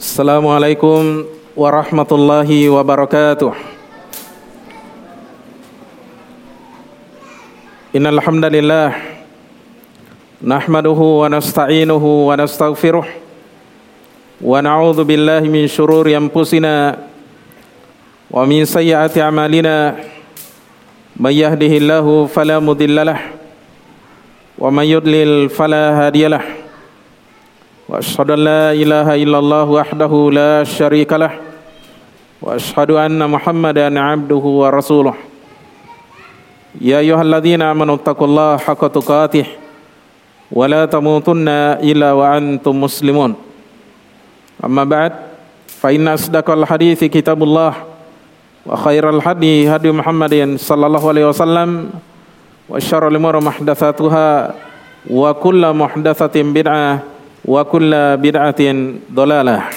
Assalamualaikum warahmatullahi wabarakatuh. Innal hamdalillah wa nasta'inuhu wa nastaghfiruh wa na'udzu billahi min shururi anfusina wa min sayyiati a'malina may yahdihillahu wa may yudlil واشهد ان لا اله الا الله وحده لا شريك له واشهد ان محمدا عبده ورسوله يا ايها الذين امنوا اتقوا الله حق تقاته ولا تموتن الا وانتم مسلمون اما بعد فان اصدق الحديث كتاب الله وخير الهدي هدي محمد صلى الله عليه وسلم وشر الامور محدثاتها وكل محدثه بدعه kulla bid'atin dolalah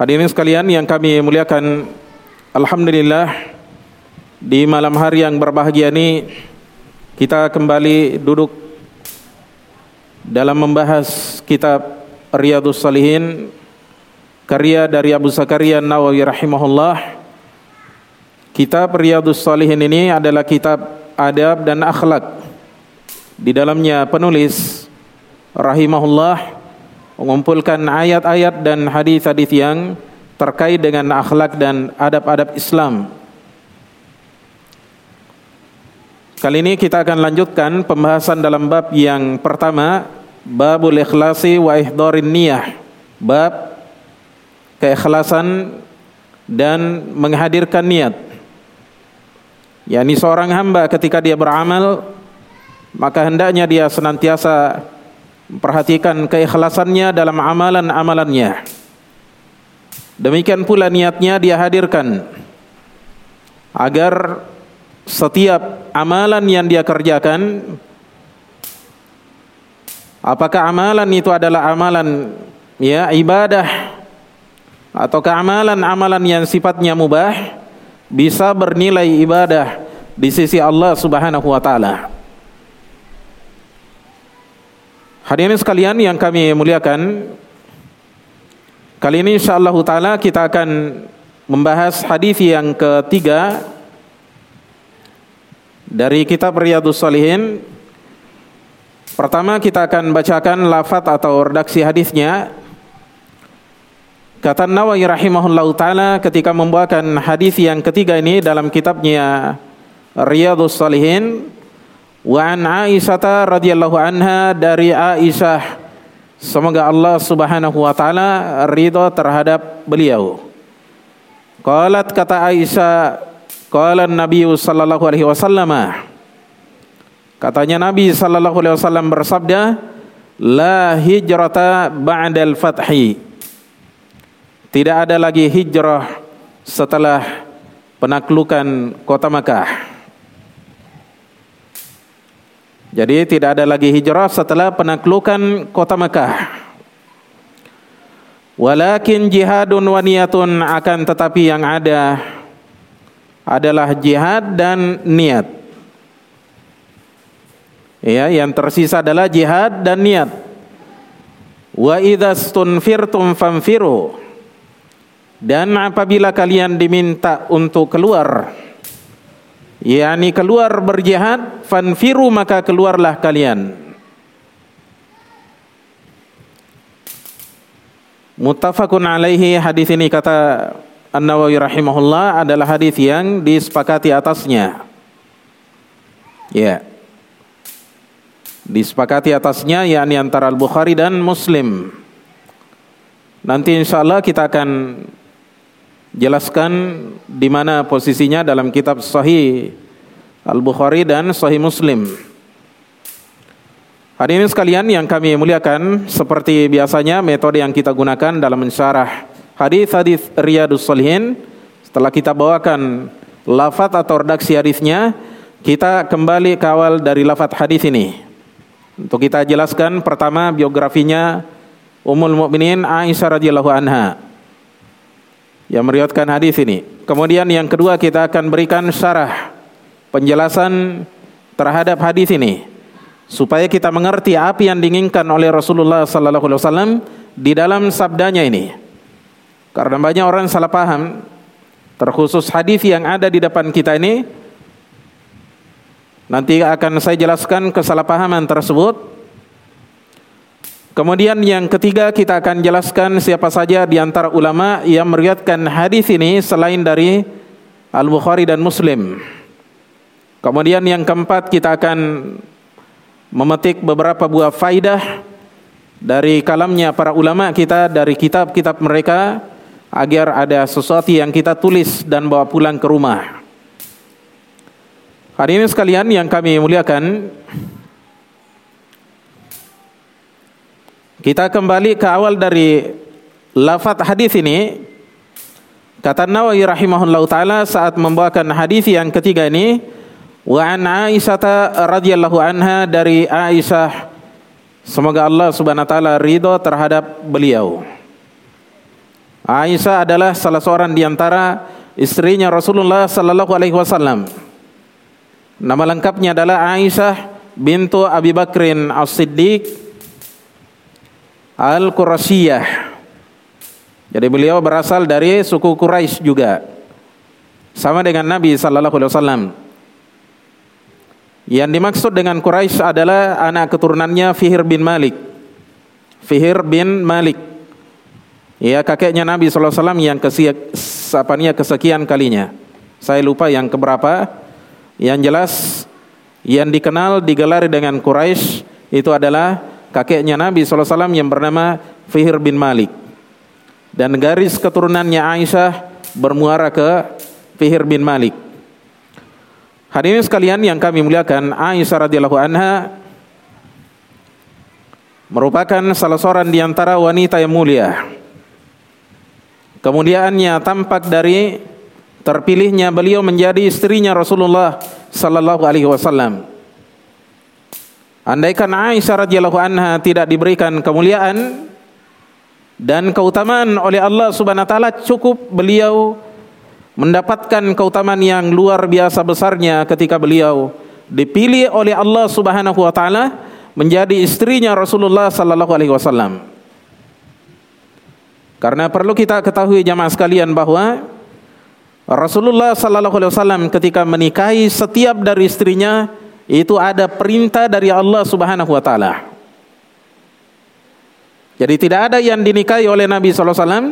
Hadirin sekalian yang kami muliakan Alhamdulillah Di malam hari yang berbahagia ini Kita kembali duduk Dalam membahas kitab Riyadus Salihin Karya dari Abu Zakaria Nawawi rahimahullah. Kitab Riyadus Salihin ini adalah kitab adab dan akhlak di dalamnya penulis rahimahullah mengumpulkan ayat-ayat dan hadis-hadis yang terkait dengan akhlak dan adab-adab Islam. Kali ini kita akan lanjutkan pembahasan dalam bab yang pertama, babul ikhlasi wa ihdarin niyah. Bab keikhlasan dan menghadirkan niat. Yani seorang hamba ketika dia beramal maka hendaknya dia senantiasa memperhatikan keikhlasannya dalam amalan-amalannya. Demikian pula niatnya dia hadirkan agar setiap amalan yang dia kerjakan apakah amalan itu adalah amalan ya ibadah atau amalan-amalan yang sifatnya mubah bisa bernilai ibadah di sisi Allah Subhanahu wa taala. Hadirin sekalian yang kami muliakan, kali ini insyaallah taala kita akan membahas hadis yang ketiga dari kitab Riyadhus Shalihin. Pertama kita akan bacakan lafaz atau redaksi hadisnya. Kata Nawawi rahimahullah taala ketika membawakan hadis yang ketiga ini dalam kitabnya Riyadhus Shalihin Wa an Aisyah radhiyallahu anha dari Aisyah semoga Allah Subhanahu wa taala ridha terhadap beliau. Qalat kata Aisyah qala Nabi sallallahu alaihi wasallam Katanya Nabi sallallahu alaihi wasallam bersabda la hijrata ba'dal fathi Tidak ada lagi hijrah setelah penaklukan kota Makkah. Jadi tidak ada lagi hijrah setelah penaklukan kota Mekah. Walakin jihadun wa niyatun akan tetapi yang ada adalah jihad dan niat. Ya, yang tersisa adalah jihad dan niat. Wa idzastunfirtum famfiru. Dan apabila kalian diminta untuk keluar yakni keluar berjihad fanfiru maka keluarlah kalian. Muttafaqun alaihi hadis ini kata An-Nawawi rahimahullah adalah hadis yang disepakati atasnya. Ya. Disepakati atasnya yakni antara Al-Bukhari dan Muslim. Nanti insyaallah kita akan jelaskan di mana posisinya dalam kitab Sahih Al-Bukhari dan Sahih Muslim. Hadirin sekalian yang kami muliakan, seperti biasanya metode yang kita gunakan dalam mensyarah hadis-hadis Riyadus Salihin, setelah kita bawakan lafaz atau redaksi hadisnya, kita kembali kawal dari lafaz hadis ini. Untuk kita jelaskan pertama biografinya Ummul Mukminin Aisyah radhiyallahu anha yang meriwayatkan hadis ini. Kemudian yang kedua kita akan berikan syarah penjelasan terhadap hadis ini. supaya kita mengerti apa yang diinginkan oleh Rasulullah sallallahu alaihi wasallam di dalam sabdanya ini. Karena banyak orang salah paham terkhusus hadis yang ada di depan kita ini nanti akan saya jelaskan kesalahpahaman tersebut kemudian yang ketiga kita akan jelaskan siapa saja di antara ulama yang meriwayatkan hadis ini selain dari Al-Bukhari dan Muslim kemudian yang keempat kita akan memetik beberapa buah faidah dari kalamnya para ulama kita dari kitab-kitab mereka agar ada sesuatu yang kita tulis dan bawa pulang ke rumah. Hari ini sekalian yang kami muliakan, kita kembali ke awal dari lafaz hadis ini. Kata Nawawi rahimahullah taala saat membawakan hadis yang ketiga ini, wa an Aisyah radhiyallahu anha dari Aisyah semoga Allah Subhanahu wa taala ridho terhadap beliau. Aisyah adalah salah seorang di antara istrinya Rasulullah sallallahu alaihi wasallam. Nama lengkapnya adalah Aisyah bintu Abi Bakrin As-Siddiq Al-Qurasiyah. Jadi beliau berasal dari suku Quraisy juga. Sama dengan Nabi sallallahu alaihi wasallam. Yang dimaksud dengan Quraisy adalah anak keturunannya Fihir bin Malik. Fihir bin Malik Ya kakeknya Nabi SAW yang kesekian, kesekian kalinya. Saya lupa yang keberapa. Yang jelas yang dikenal digelari dengan Quraisy itu adalah kakeknya Nabi SAW yang bernama Fihir bin Malik. Dan garis keturunannya Aisyah bermuara ke Fihir bin Malik. Hadirin sekalian yang kami muliakan, Aisyah radhiyallahu anha merupakan salah seorang di antara wanita yang mulia Kemudiannya tampak dari terpilihnya beliau menjadi istrinya Rasulullah sallallahu alaihi wasallam. Andaikan Aisyah radhiyallahu anha tidak diberikan kemuliaan dan keutamaan oleh Allah Subhanahu wa taala cukup beliau mendapatkan keutamaan yang luar biasa besarnya ketika beliau dipilih oleh Allah Subhanahu wa taala menjadi istrinya Rasulullah sallallahu alaihi wasallam. Karena perlu kita ketahui jamaah sekalian bahwa Rasulullah sallallahu alaihi wasallam ketika menikahi setiap dari istrinya itu ada perintah dari Allah Subhanahu wa taala. Jadi tidak ada yang dinikahi oleh Nabi sallallahu alaihi wasallam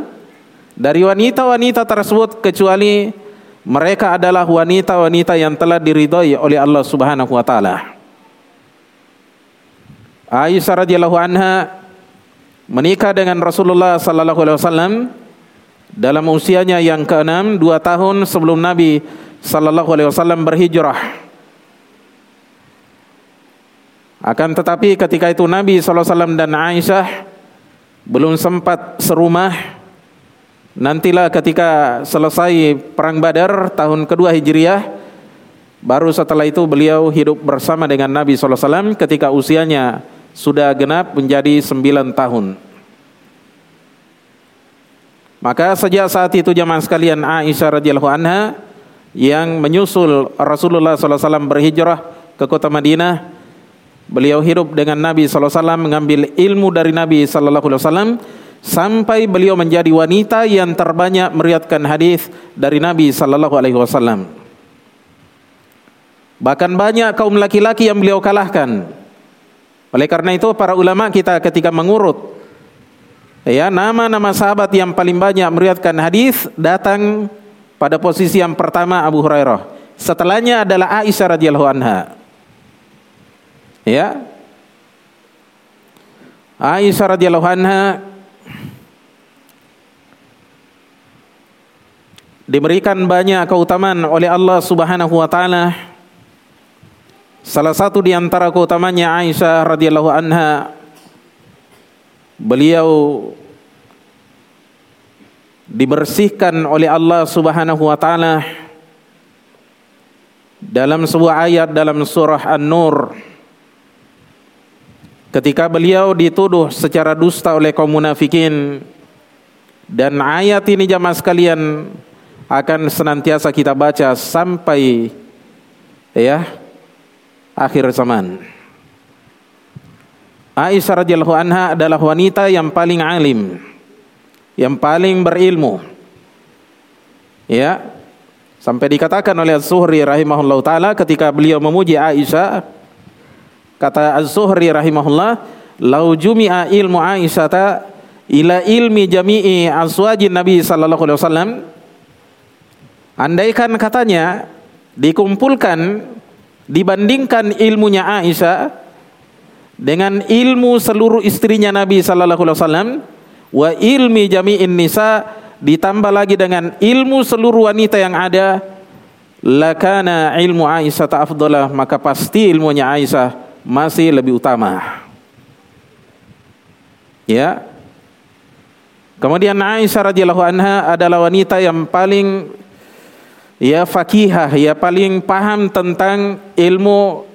dari wanita-wanita tersebut kecuali mereka adalah wanita-wanita yang telah diridhoi oleh Allah Subhanahu wa taala. Aisyah radhiyallahu anha menikah dengan Rasulullah sallallahu alaihi wasallam dalam usianya yang keenam dua tahun sebelum Nabi sallallahu alaihi wasallam berhijrah. Akan tetapi ketika itu Nabi wasallam dan Aisyah belum sempat serumah. Nantilah ketika selesai perang Badar tahun kedua Hijriah baru setelah itu beliau hidup bersama dengan Nabi wasallam ketika usianya sudah genap menjadi sembilan tahun. Maka sejak saat itu zaman sekalian Aisyah radhiyallahu anha yang menyusul Rasulullah SAW berhijrah ke kota Madinah, beliau hidup dengan Nabi SAW mengambil ilmu dari Nabi SAW sampai beliau menjadi wanita yang terbanyak meriatkan hadis dari Nabi SAW. Bahkan banyak kaum laki-laki yang beliau kalahkan oleh karena itu para ulama kita ketika mengurut ya nama-nama sahabat yang paling banyak meriwayatkan hadis datang pada posisi yang pertama Abu Hurairah. Setelahnya adalah Aisyah radhiyallahu anha. Ya. Aisyah radhiyallahu anha diberikan banyak keutamaan oleh Allah Subhanahu wa taala Salah satu di antara keutamanya Aisyah radhiyallahu anha beliau dibersihkan oleh Allah Subhanahu wa taala dalam sebuah ayat dalam surah An-Nur ketika beliau dituduh secara dusta oleh kaum munafikin dan ayat ini jamaah sekalian akan senantiasa kita baca sampai ya akhir zaman. Aisyah radhiyallahu anha adalah wanita yang paling alim, yang paling berilmu. Ya. Sampai dikatakan oleh Az-Zuhri rahimahullah taala ketika beliau memuji Aisyah kata Az-Zuhri rahimahullah, "Lau jumi'a ilmu Aisyah ila ilmi jami'i azwajin Nabi sallallahu alaihi wasallam" Andaikan katanya dikumpulkan dibandingkan ilmunya Aisyah dengan ilmu seluruh istrinya Nabi sallallahu alaihi wasallam wa ilmi jami'in nisa ditambah lagi dengan ilmu seluruh wanita yang ada lakana ilmu Aisyah afdalah maka pasti ilmunya Aisyah masih lebih utama ya kemudian Aisyah radhiyallahu anha adalah wanita yang paling ya fakihah ya paling paham tentang ilmu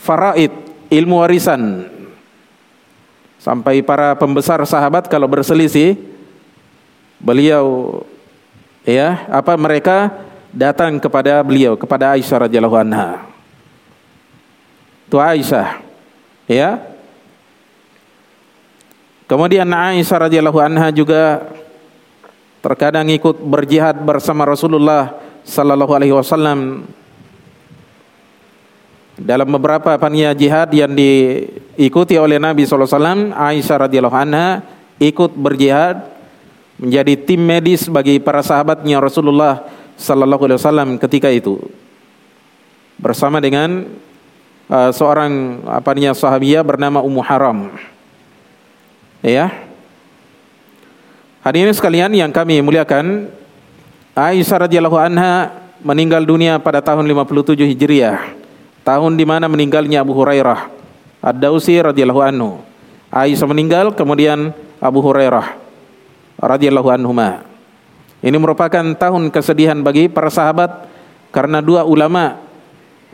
faraid ilmu warisan. Sampai para pembesar sahabat kalau berselisih, beliau ya, apa mereka datang kepada beliau, kepada Aisyah radhiyallahu anha. Itu Aisyah, ya. Kemudian Aisyah radhiyallahu anha juga terkadang ikut berjihad bersama Rasulullah sallallahu alaihi wasallam dalam beberapa pania jihad yang diikuti oleh Nabi SAW, Aisyah radhiyallahu anha ikut berjihad menjadi tim medis bagi para sahabatnya Rasulullah sallallahu alaihi wasallam ketika itu bersama dengan uh, seorang apa namanya sahabiah bernama Ummu Haram. Ya. Hadirin sekalian yang kami muliakan, Aisyah radhiyallahu anha meninggal dunia pada tahun 57 Hijriah tahun di mana meninggalnya Abu Hurairah Ad-Dausi radhiyallahu anhu. Aisyah meninggal kemudian Abu Hurairah radhiyallahu anhuma. Ini merupakan tahun kesedihan bagi para sahabat karena dua ulama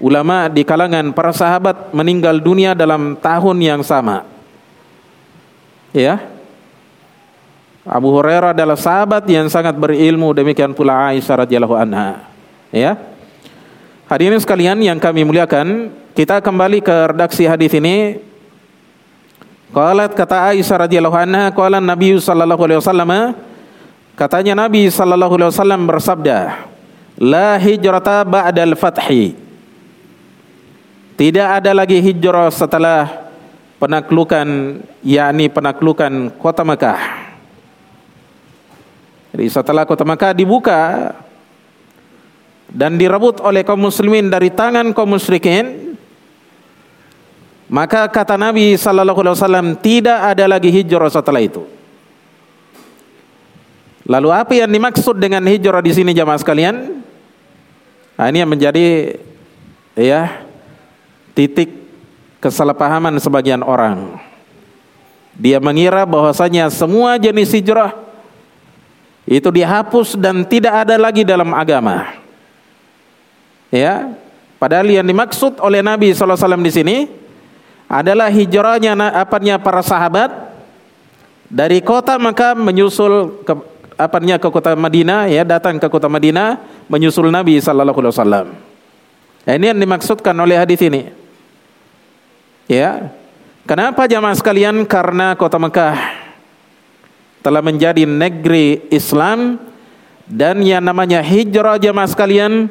ulama di kalangan para sahabat meninggal dunia dalam tahun yang sama. Ya. Abu Hurairah adalah sahabat yang sangat berilmu demikian pula Aisyah radhiyallahu anha. Ya. Hadirin sekalian yang kami muliakan, kita kembali ke redaksi hadis ini. Qalat kata Aisyah radhiyallahu anha, qala Nabi sallallahu alaihi wasallam, katanya Nabi sallallahu alaihi wasallam bersabda, "La hijrata ba'dal fathi." Tidak ada lagi hijrah setelah penaklukan yakni penaklukan kota Mekah. Jadi setelah kota Mekah dibuka, dan direbut oleh kaum muslimin dari tangan kaum musyrikin maka kata Nabi sallallahu alaihi wasallam tidak ada lagi hijrah setelah itu lalu apa yang dimaksud dengan hijrah di sini jamaah sekalian nah, ini yang menjadi ya titik kesalahpahaman sebagian orang dia mengira bahwasanya semua jenis hijrah itu dihapus dan tidak ada lagi dalam agama Ya, padahal yang dimaksud oleh Nabi SAW di sini adalah hijrahnya apanya para sahabat dari kota maka menyusul ke apanya ke kota Madinah ya datang ke kota Madinah menyusul Nabi sallallahu alaihi wasallam. Ya, ini yang dimaksudkan oleh hadis ini. Ya. Kenapa jamaah sekalian? Karena kota Mekah telah menjadi negeri Islam dan yang namanya hijrah jamaah sekalian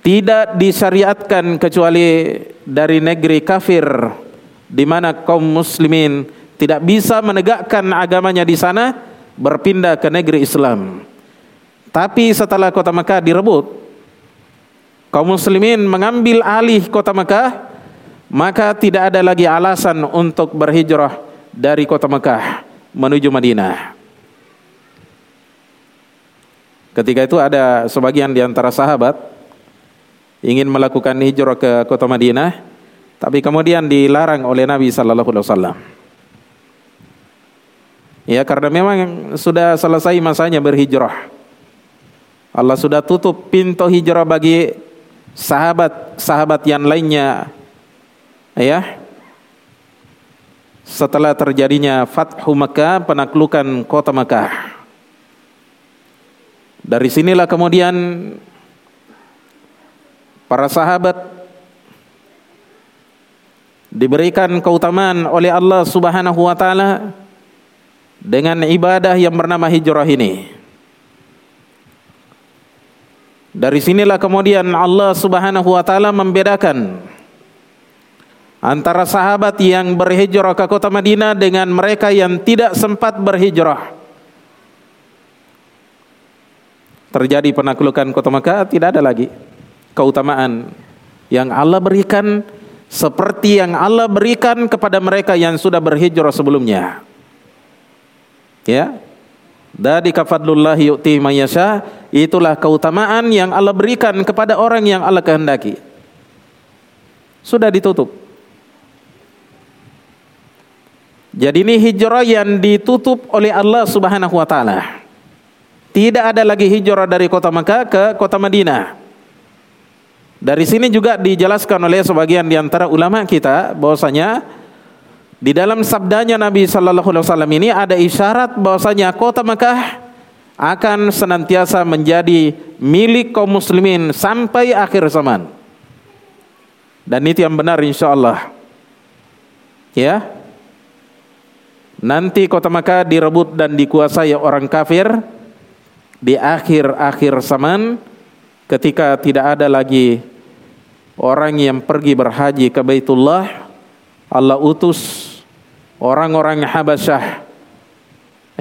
tidak disyariatkan kecuali dari negeri kafir di mana kaum muslimin tidak bisa menegakkan agamanya di sana berpindah ke negeri Islam. Tapi setelah kota Mekah direbut, kaum muslimin mengambil alih kota Mekah, maka tidak ada lagi alasan untuk berhijrah dari kota Mekah menuju Madinah. Ketika itu ada sebagian di antara sahabat ingin melakukan hijrah ke kota Madinah, tapi kemudian dilarang oleh Nabi sallallahu alaihi wasallam. Ya karena memang sudah selesai masanya berhijrah. Allah sudah tutup pintu hijrah bagi sahabat-sahabat yang lainnya. Ya. Setelah terjadinya Fathu Makkah, penaklukan kota Makkah. Dari sinilah kemudian para sahabat diberikan keutamaan oleh Allah Subhanahu wa taala dengan ibadah yang bernama hijrah ini. Dari sinilah kemudian Allah Subhanahu wa taala membedakan antara sahabat yang berhijrah ke kota Madinah dengan mereka yang tidak sempat berhijrah. Terjadi penaklukan kota Makkah tidak ada lagi keutamaan yang Allah berikan seperti yang Allah berikan kepada mereka yang sudah berhijrah sebelumnya. Ya. Dari kafadlullahi yu'ti mayasya, itulah keutamaan yang Allah berikan kepada orang yang Allah kehendaki. Sudah ditutup. Jadi ini hijrah yang ditutup oleh Allah Subhanahu wa taala. Tidak ada lagi hijrah dari kota Makkah ke kota Madinah. Dari sini juga dijelaskan oleh sebagian di antara ulama kita bahwasanya di dalam sabdanya Nabi Sallallahu Alaihi Wasallam ini ada isyarat bahwasanya kota Mekah akan senantiasa menjadi milik kaum muslimin sampai akhir zaman. Dan itu yang benar insya Allah. Ya. Nanti kota Mekah direbut dan dikuasai orang kafir di akhir-akhir zaman ketika tidak ada lagi orang yang pergi berhaji ke Baitullah. Allah utus orang-orang Habasyah.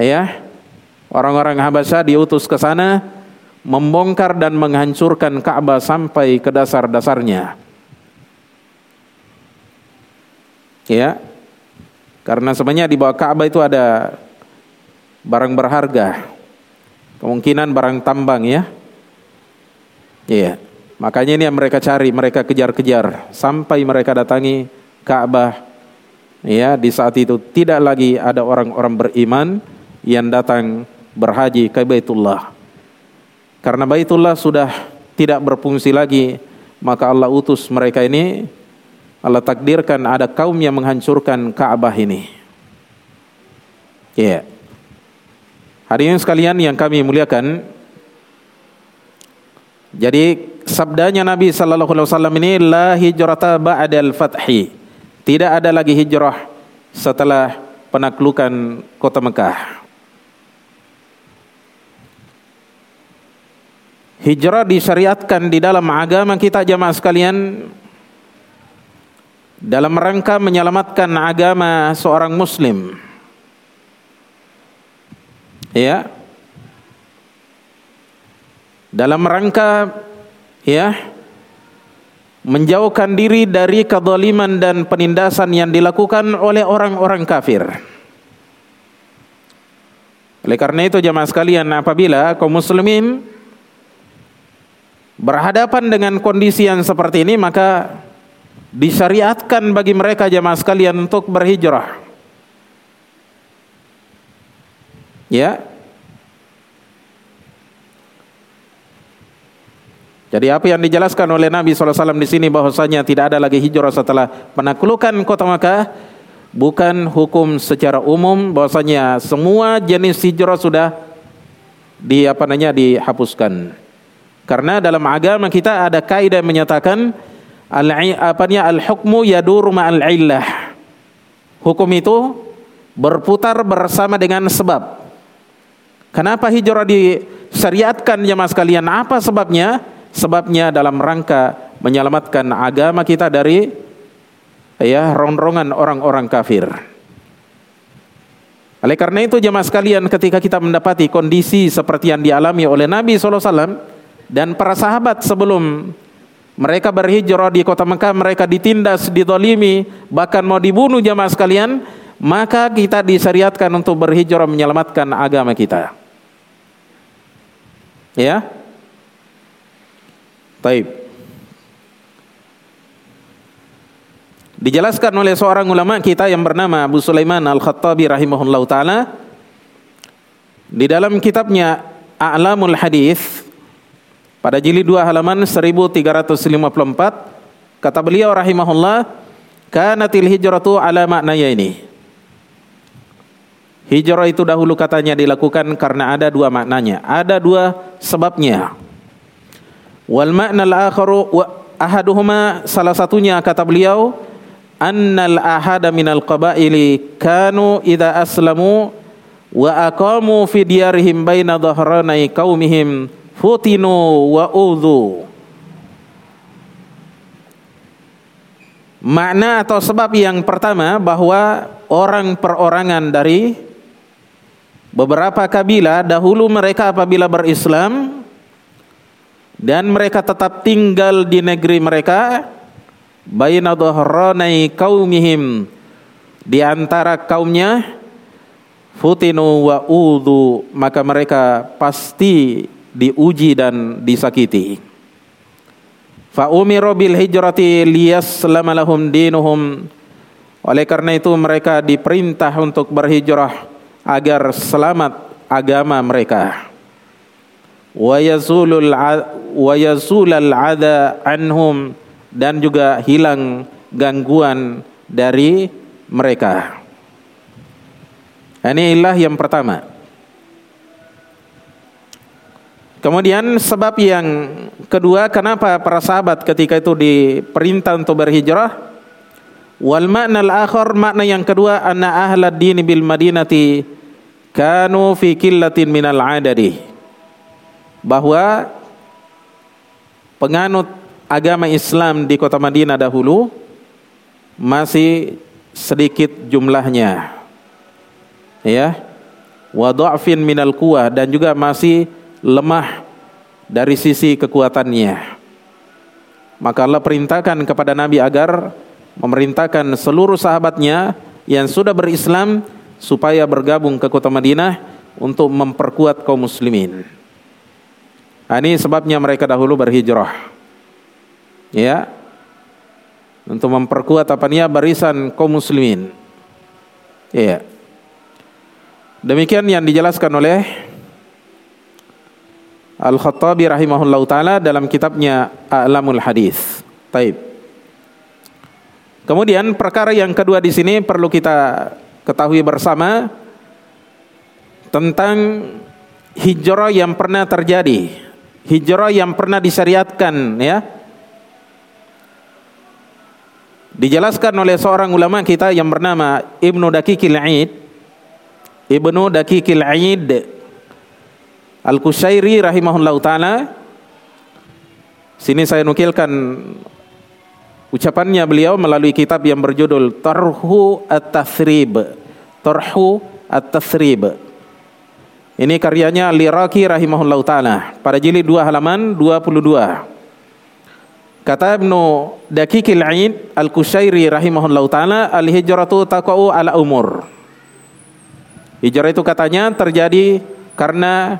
Ya orang-orang Habasyah diutus ke sana membongkar dan menghancurkan Ka'bah sampai ke dasar-dasarnya. Ya karena sebenarnya di bawah Ka'bah itu ada barang berharga. Kemungkinan barang tambang ya. Iya. Makanya ini yang mereka cari mereka kejar-kejar. Sampai mereka datangi Ka'bah. Ya di saat itu tidak lagi ada orang-orang beriman yang datang berhaji ke Baitullah. Karena Baitullah sudah tidak berfungsi lagi, maka Allah utus mereka ini Allah takdirkan ada kaum yang menghancurkan Ka'bah ini. Ya. Yeah. Hadirin sekalian yang kami muliakan, jadi sabdanya Nabi sallallahu alaihi wasallam ini la hijrata ba'dal fathi. Tidak ada lagi hijrah setelah penaklukan kota Mekah. Hijrah disyariatkan di dalam agama kita jamaah sekalian dalam rangka menyelamatkan agama seorang muslim. Ya. Dalam rangka ya menjauhkan diri dari kezaliman dan penindasan yang dilakukan oleh orang-orang kafir. Oleh karena itu jemaah sekalian apabila kaum muslimin berhadapan dengan kondisi yang seperti ini maka disyariatkan bagi mereka jemaah sekalian untuk berhijrah. Ya, Jadi apa yang dijelaskan oleh Nabi SAW di sini bahwasanya tidak ada lagi hijrah setelah penaklukan kota Makkah bukan hukum secara umum bahwasanya semua jenis hijrah sudah di apa namanya dihapuskan. Karena dalam agama kita ada kaidah menyatakan al apanya al hukmu yadur ma'al illah. Hukum itu berputar bersama dengan sebab. Kenapa hijrah disyariatkan jemaah sekalian? Apa sebabnya? Sebabnya dalam rangka menyelamatkan agama kita dari ya ronrongan orang-orang kafir. Oleh karena itu jemaah sekalian ketika kita mendapati kondisi seperti yang dialami oleh Nabi SAW dan para sahabat sebelum mereka berhijrah di kota Mekah, mereka ditindas, ditolimi, bahkan mau dibunuh jemaah sekalian, maka kita disyariatkan untuk berhijrah menyelamatkan agama kita. Ya, Taib. Dijelaskan oleh seorang ulama kita yang bernama Abu Sulaiman Al-Khattabi rahimahullah taala di dalam kitabnya A'lamul Hadis pada jilid 2 halaman 1354 kata beliau rahimahullah kanatil hijratu ala maknanya ini Hijrah itu dahulu katanya dilakukan karena ada dua maknanya, ada dua sebabnya. Wal makna al-akharu wa ahaduhuma salah satunya kata beliau annal ahada minal qabaili kanu idza aslamu wa aqamu fi diyarihim baina dhahranai qaumihim futinu wa udhu. Makna atau sebab yang pertama bahwa orang perorangan dari beberapa kabilah dahulu mereka apabila berislam dan mereka tetap tinggal di negeri mereka baina dhahranai qaumihim di antara kaumnya futinu wa udhu maka mereka pasti diuji dan disakiti fa umiru bil hijrati liyaslama lahum dinuhum oleh karena itu mereka diperintah untuk berhijrah agar selamat agama mereka wa yazulul wa ada anhum dan juga hilang gangguan dari mereka. Inilah yang pertama. Kemudian sebab yang kedua kenapa para sahabat ketika itu diperintah untuk berhijrah? Wal makna al-akhar makna yang kedua anna ahlad din bil madinati kanu fi qillatin minal adadi. Bahwa penganut agama Islam di kota Madinah dahulu masih sedikit jumlahnya. Ya. Wa dha'fin minal quwah dan juga masih lemah dari sisi kekuatannya. Maka Allah perintahkan kepada Nabi agar memerintahkan seluruh sahabatnya yang sudah berislam supaya bergabung ke kota Madinah untuk memperkuat kaum muslimin. Ini sebabnya mereka dahulu berhijrah ya untuk memperkuat apa nia barisan kaum muslimin. Ya. Demikian yang dijelaskan oleh Al-Khattabi rahimahullah taala dalam kitabnya A'lamul Hadis. Taib. Kemudian perkara yang kedua di sini perlu kita ketahui bersama tentang hijrah yang pernah terjadi, hijrah yang pernah disyariatkan ya Dijelaskan oleh seorang ulama kita yang bernama Ibnu Dakikil Aid. Ibnu Dakikil Aid Al-Kushairi rahimahullah taala. Sini saya nukilkan ucapannya beliau melalui kitab yang berjudul Tarhu At-Tathrib. Tarhu At-Tathrib. Ini karyanya Al-Iraqi rahimahullah taala pada jilid 2 halaman 22. Kata Ibnu Dakikil Aid Al-Kushairi rahimahullah taala al-hijratu taqa'u ala umur. Hijrah itu katanya terjadi karena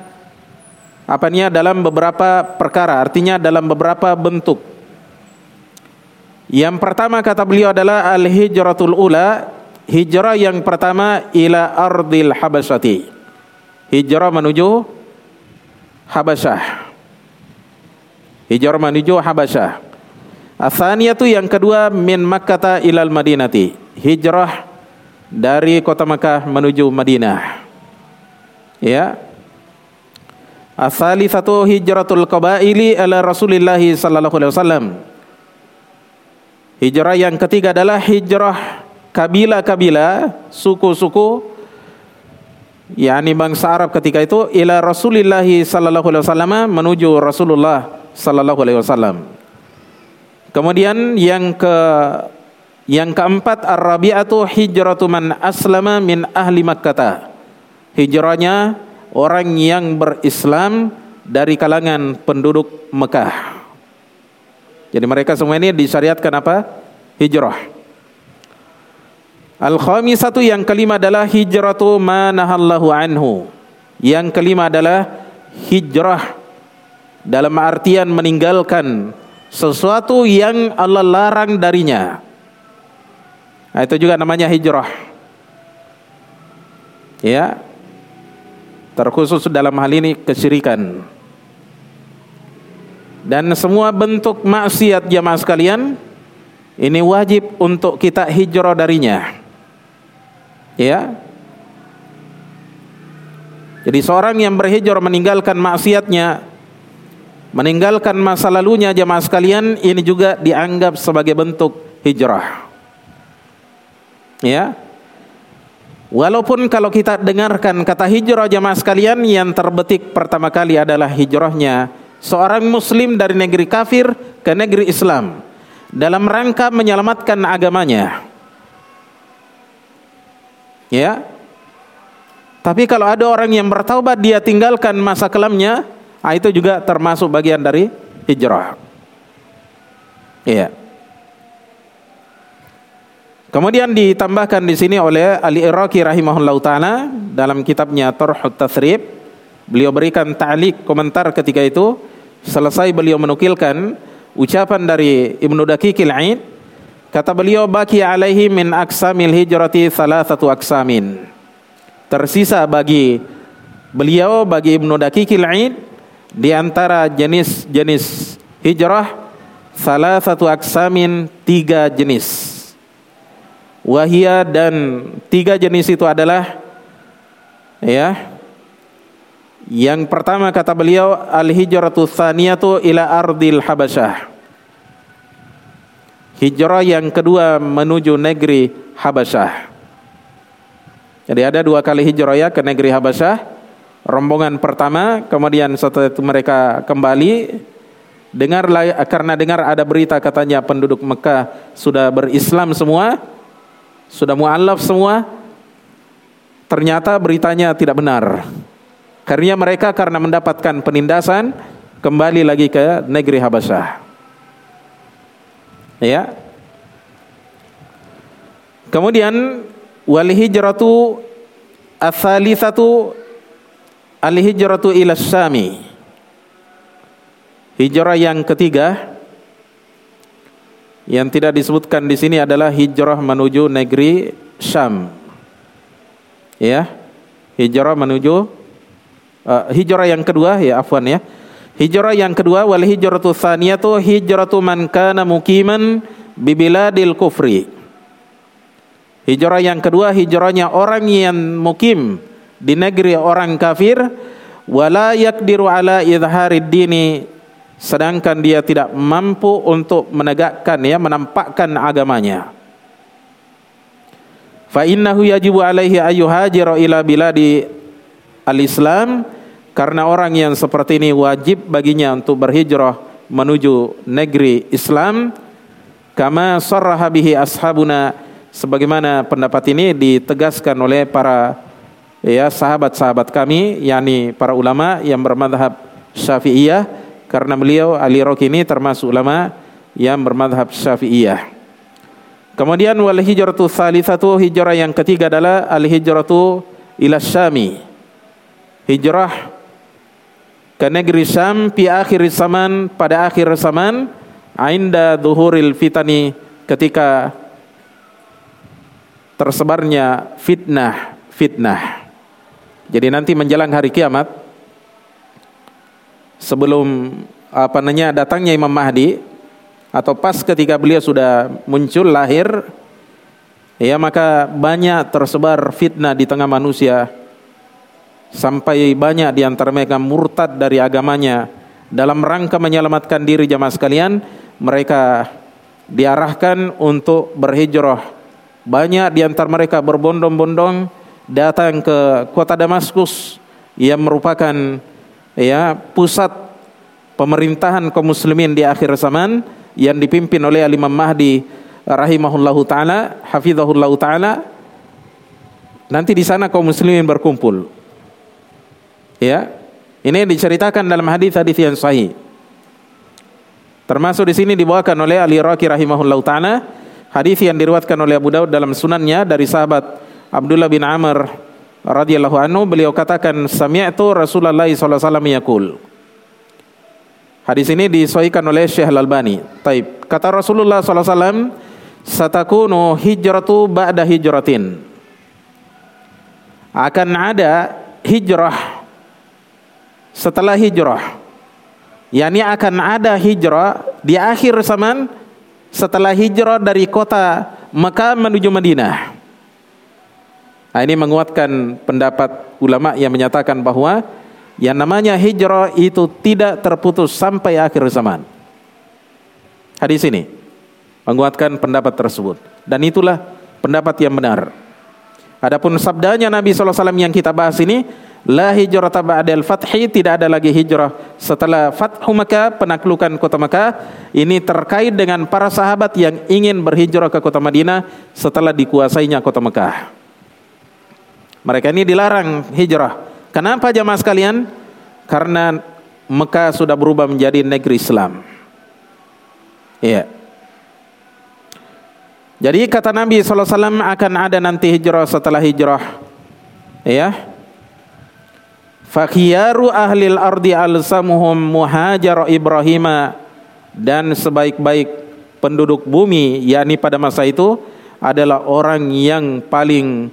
apanya dalam beberapa perkara, artinya dalam beberapa bentuk. Yang pertama kata beliau adalah al-hijratul ula, hijrah yang pertama ila ardil habasyati. Hijrah menuju Habasyah. Hijrah menuju Habasyah. Athaniyatu yang kedua min Makkah ilal Madinati. Hijrah dari kota Makkah menuju Madinah. Ya. Satu hijratul qabaili ala Rasulillah sallallahu alaihi wasallam. Hijrah yang ketiga adalah hijrah kabilah-kabilah, suku-suku yakni bangsa Arab ketika itu ila Rasulillah sallallahu alaihi wasallam menuju Rasulullah sallallahu alaihi wasallam. Kemudian yang ke yang keempat ar-rabi'atu hijratu man aslama min ahli Makkah. Hijrahnya orang yang berislam dari kalangan penduduk Mekah. Jadi mereka semua ini disyariatkan apa? Hijrah. Al-khamisatu yang kelima adalah hijratu manahallahu anhu. Yang kelima adalah hijrah dalam artian meninggalkan sesuatu yang Allah larang darinya. Nah, itu juga namanya hijrah. Ya. Terkhusus dalam hal ini kesyirikan. Dan semua bentuk maksiat jamaah sekalian ini wajib untuk kita hijrah darinya. Ya. Jadi seorang yang berhijrah meninggalkan maksiatnya meninggalkan masa lalunya jemaah sekalian ini juga dianggap sebagai bentuk hijrah. Ya. Walaupun kalau kita dengarkan kata hijrah jamaah sekalian yang terbetik pertama kali adalah hijrahnya seorang muslim dari negeri kafir ke negeri Islam dalam rangka menyelamatkan agamanya. Ya. Tapi kalau ada orang yang bertaubat dia tinggalkan masa kelamnya, ah, itu juga termasuk bagian dari hijrah. Iya. Kemudian ditambahkan di sini oleh Ali Iraqi rahimahullah taala dalam kitabnya Tarhut Tathrib, beliau berikan ta'liq komentar ketika itu. Selesai beliau menukilkan ucapan dari Ibnu Daqiqil Aid kata beliau baki alaihi min aksamil hijrati satu aksamin. Tersisa bagi beliau bagi Ibnu Daqiqil Aid di antara jenis-jenis hijrah salah satu aksamin tiga jenis wahia dan tiga jenis itu adalah ya yang pertama kata beliau al hijratu tsaniyatu ila ardil habasyah. Hijrah yang kedua menuju negeri Habasyah. Jadi ada dua kali hijrah ya ke negeri Habasyah. Rombongan pertama kemudian setelah itu mereka kembali. Dengar karena dengar ada berita katanya penduduk Mekah sudah berislam semua sudah mualaf semua, ternyata beritanya tidak benar. Karena mereka karena mendapatkan penindasan kembali lagi ke negeri Habasyah. Ya. Kemudian wal hijratu ats-tsalitsatu al hijratu ila Syami. Hijrah yang ketiga yang tidak disebutkan di sini adalah hijrah menuju negeri Syam. Ya. Hijrah menuju uh, hijrah yang kedua ya afwan ya. Hijrah yang kedua wal hijratu tsaniyatu hijratu man kana muqiman bi biladil kufri. Hijrah yang kedua hijrahnya orang yang mukim di negeri orang kafir wala yaqdiru ala idharid dini sedangkan dia tidak mampu untuk menegakkan ya menampakkan agamanya. Fa innahu yajibu alaihi ayyuhajira ila biladi al-islam karena orang yang seperti ini wajib baginya untuk berhijrah menuju negeri Islam kama sarraha bihi ashabuna sebagaimana pendapat ini ditegaskan oleh para ya sahabat-sahabat kami yakni para ulama yang bermadhab Syafi'iyah karena beliau Ali Roki ini termasuk ulama yang bermadhab syafi'iyah. Kemudian wal hijratu satu hijrah yang ketiga adalah al hijratu ila syami. Hijrah ke negeri Syam pi akhir zaman pada akhir zaman ainda duhuril fitani ketika tersebarnya fitnah fitnah. Jadi nanti menjelang hari kiamat sebelum apa namanya datangnya Imam Mahdi atau pas ketika beliau sudah muncul lahir ya maka banyak tersebar fitnah di tengah manusia. Sampai banyak di antara mereka murtad dari agamanya. Dalam rangka menyelamatkan diri jamaah sekalian mereka diarahkan untuk berhijrah. Banyak di antara mereka berbondong-bondong datang ke kota Damaskus. Yang merupakan ya pusat pemerintahan kaum muslimin di akhir zaman yang dipimpin oleh Imam Mahdi rahimahullahu taala, hafizahullahu taala. Nanti di sana kaum muslimin berkumpul. Ya. Ini diceritakan dalam hadis-hadis yang sahih. Termasuk di sini dibawakan oleh Ali Raqi rahimahullahu taala hadis yang diriwayatkan oleh Abu Daud dalam sunannya dari sahabat Abdullah bin Amr radhiyallahu anhu beliau katakan sami'tu Rasulullah sallallahu alaihi wasallam yaqul Hadis ini disahihkan oleh Syekh Al-Albani. Taib. Kata Rasulullah sallallahu alaihi wasallam, "Satakunu hijratu ba'da hijratin." Akan ada hijrah setelah hijrah. Yani akan ada hijrah di akhir zaman setelah hijrah dari kota Mekah menuju Madinah. Nah, ini menguatkan pendapat ulama yang menyatakan bahwa yang namanya hijrah itu tidak terputus sampai akhir zaman. Hadis ini menguatkan pendapat tersebut. Dan itulah pendapat yang benar. Adapun sabdanya Nabi SAW yang kita bahas ini, La hijrah ba'dal fathi tidak ada lagi hijrah setelah Fathu Makkah penaklukan kota Makkah ini terkait dengan para sahabat yang ingin berhijrah ke kota Madinah setelah dikuasainya kota Makkah. Mereka ini dilarang hijrah. Kenapa jamaah sekalian? Karena Mekah sudah berubah menjadi negeri Islam. Iya. Jadi kata Nabi SAW akan ada nanti hijrah setelah hijrah. Ya. Fakhiyaru ahlil ardi alsamuhum muhajar Ibrahim dan sebaik-baik penduduk bumi yakni pada masa itu adalah orang yang paling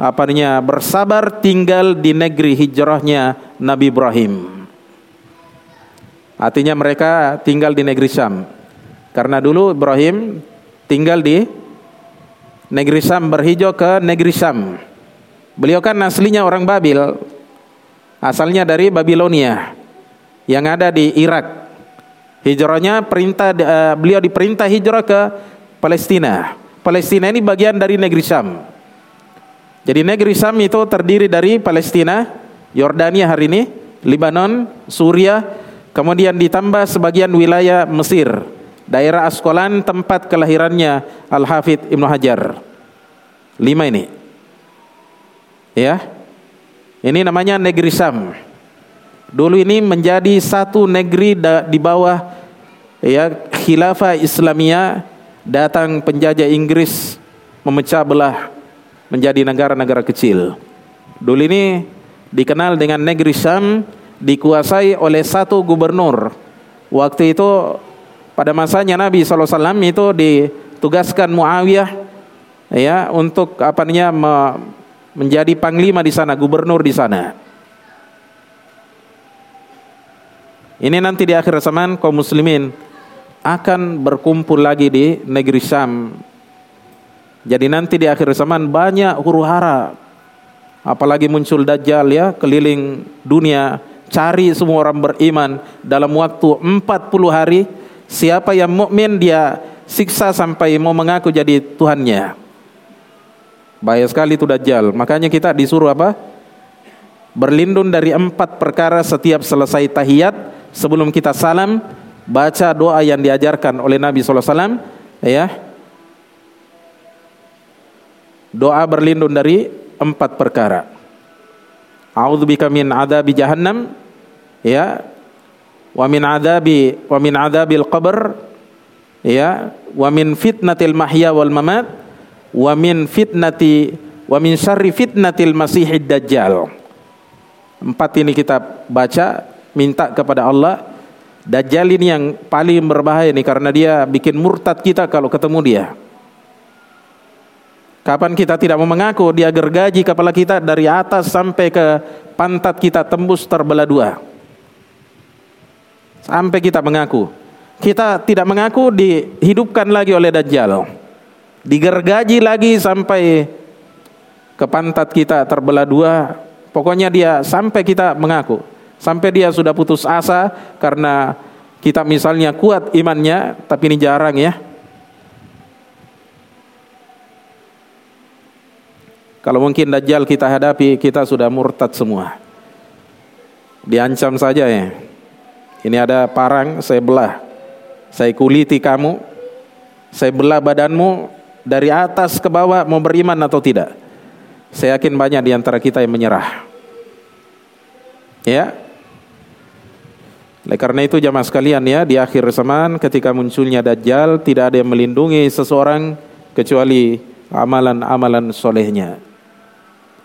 apa namanya bersabar tinggal di negeri hijrahnya Nabi Ibrahim. Artinya mereka tinggal di negeri Syam. Karena dulu Ibrahim tinggal di negeri Syam berhijrah ke negeri Syam. Beliau kan aslinya orang Babil, asalnya dari Babilonia yang ada di Irak. Hijrahnya perintah uh, beliau diperintah hijrah ke Palestina. Palestina ini bagian dari negeri Syam. Jadi negeri Syam itu terdiri dari Palestina, Yordania hari ini, Lebanon, Suria, kemudian ditambah sebagian wilayah Mesir, daerah Askolan tempat kelahirannya Al-Hafidh Ibnu Hajar. Lima ini. Ya, ini namanya negeri Sam. Dulu ini menjadi satu negeri di bawah ya khilafah Islamiyah datang penjajah Inggris memecah belah menjadi negara-negara kecil. Dulu ini dikenal dengan negeri Sam dikuasai oleh satu gubernur. Waktu itu pada masanya Nabi SAW itu ditugaskan Muawiyah ya untuk apa namanya menjadi panglima di sana, gubernur di sana. Ini nanti di akhir zaman kaum muslimin akan berkumpul lagi di negeri Syam. Jadi nanti di akhir zaman banyak huru hara. Apalagi muncul dajjal ya keliling dunia cari semua orang beriman dalam waktu 40 hari siapa yang mukmin dia siksa sampai mau mengaku jadi Tuhannya. Bahaya sekali itu Dajjal. Makanya kita disuruh apa? Berlindung dari empat perkara setiap selesai tahiyat. Sebelum kita salam, baca doa yang diajarkan oleh Nabi SAW. Ya. Doa berlindung dari empat perkara. A'udzubika min adabi jahannam. Ya. Wa min adabi wa min adabil qabr. Ya. Wa min fitnatil mahya wal mamat wa min fitnati wa min syarri fitnatil masihid dajjal. Empat ini kita baca minta kepada Allah Dajjal ini yang paling berbahaya nih karena dia bikin murtad kita kalau ketemu dia. Kapan kita tidak mau mengaku dia gergaji kepala kita dari atas sampai ke pantat kita tembus terbelah dua. Sampai kita mengaku. Kita tidak mengaku dihidupkan lagi oleh Dajjal digergaji lagi sampai ke pantat kita terbelah dua. Pokoknya dia sampai kita mengaku, sampai dia sudah putus asa karena kita misalnya kuat imannya, tapi ini jarang ya. Kalau mungkin dajjal kita hadapi, kita sudah murtad semua. Diancam saja ya. Ini ada parang, saya belah. Saya kuliti kamu, saya belah badanmu, dari atas ke bawah mau beriman atau tidak. Saya yakin banyak di antara kita yang menyerah. Ya. Oleh karena itu jamaah sekalian ya, di akhir zaman ketika munculnya Dajjal tidak ada yang melindungi seseorang kecuali amalan-amalan solehnya.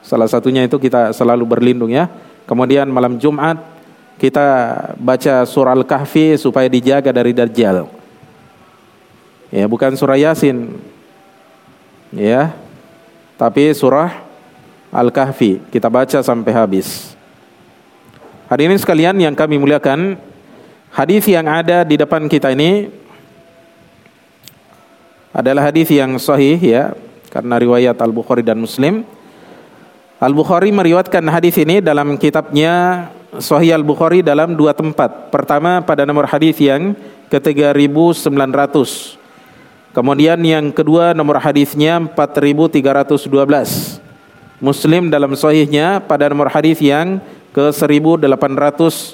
Salah satunya itu kita selalu berlindung ya. Kemudian malam Jumat kita baca surah Al-Kahfi supaya dijaga dari Dajjal. Ya, bukan surah Yasin ya. Tapi surah Al-Kahfi kita baca sampai habis. Hadirin sekalian yang kami muliakan, hadis yang ada di depan kita ini adalah hadis yang sahih ya, karena riwayat Al-Bukhari dan Muslim. Al-Bukhari meriwayatkan hadis ini dalam kitabnya Sahih Al-Bukhari dalam dua tempat. Pertama pada nomor hadis yang ke-3900 Kemudian yang kedua nomor hadisnya 4312. Muslim dalam sahihnya pada nomor hadis yang ke 1864.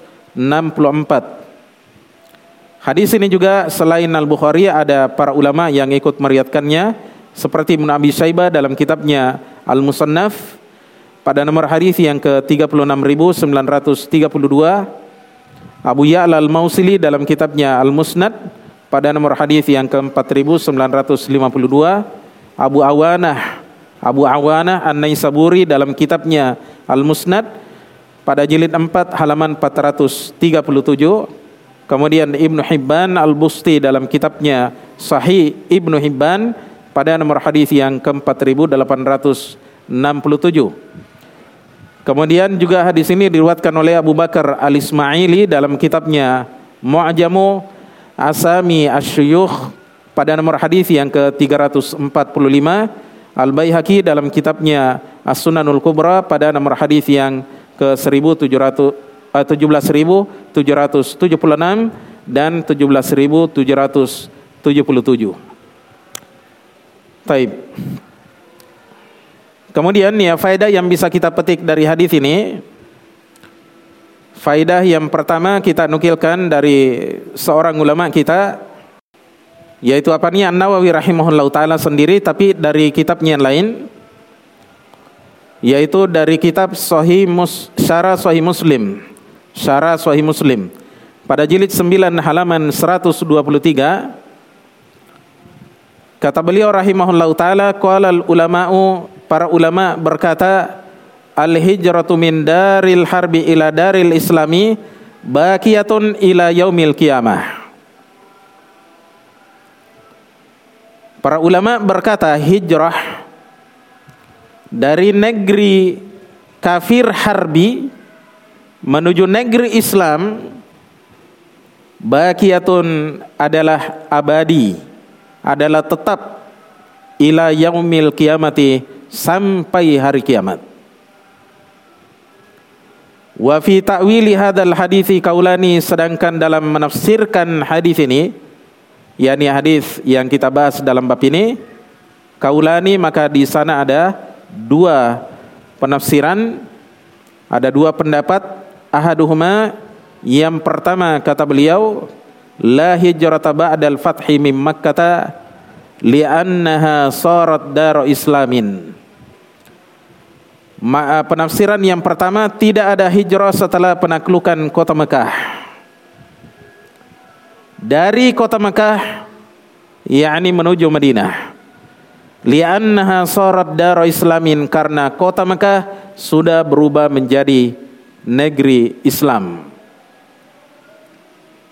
Hadis ini juga selain Al-Bukhari ada para ulama yang ikut meriatkannya seperti Ibnu Abi Syaibah dalam kitabnya Al-Musannaf pada nomor hadis yang ke 36932 Abu Ya'la Al-Mausili dalam kitabnya Al-Musnad. Pada nomor hadis yang ke-4952 Abu Awanah Abu Awanah An-Naisaburi dalam kitabnya Al-Musnad. Pada jilid 4 halaman 437 kemudian Ibnu Hibban Al-Busti dalam kitabnya Sahih Ibnu Hibban. Pada nomor hadis yang ke-4867 Kemudian juga hadis ini diriwayatkan oleh Abu Bakar Al-Ismaili dalam kitabnya Mu'jamu Asami Asyuyukh pada nomor hadis yang ke-345, Al-Baihaqi dalam kitabnya As-Sunanul Kubra pada nomor hadis yang ke-1700 17776 dan 17777. Taib. Kemudian ya faedah yang bisa kita petik dari hadis ini Faedah yang pertama kita nukilkan dari seorang ulama kita yaitu apa nih? An-Nawawi rahimahullah taala sendiri tapi dari kitabnya yang lain yaitu dari kitab Sahih Mus Syarah Sahih Muslim. Syarah Sahih Muslim. Pada jilid 9 halaman 123 kata beliau rahimahullah taala qala al ulama'u para ulama berkata al hijratu min daril harbi ila daril islami baqiyatun ila yaumil qiyamah. Para ulama berkata hijrah dari negeri kafir harbi menuju negeri Islam baqiyatun adalah abadi adalah tetap ila yaumil qiyamati sampai hari kiamat. Wa fi ta'wili hadzal hadithi kaulani sedangkan dalam menafsirkan hadis ini yakni hadis yang kita bahas dalam bab ini kaulani maka di sana ada dua penafsiran ada dua pendapat ahaduhuma yang pertama kata beliau la hijrata ba'dal fathi mim makkah li'annaha sarat dar islamin penafsiran yang pertama tidak ada hijrah setelah penaklukan kota Mekah. Dari kota Mekah yakni menuju Madinah. Li'annaha sarat dar islamin karena kota Mekah sudah berubah menjadi negeri Islam.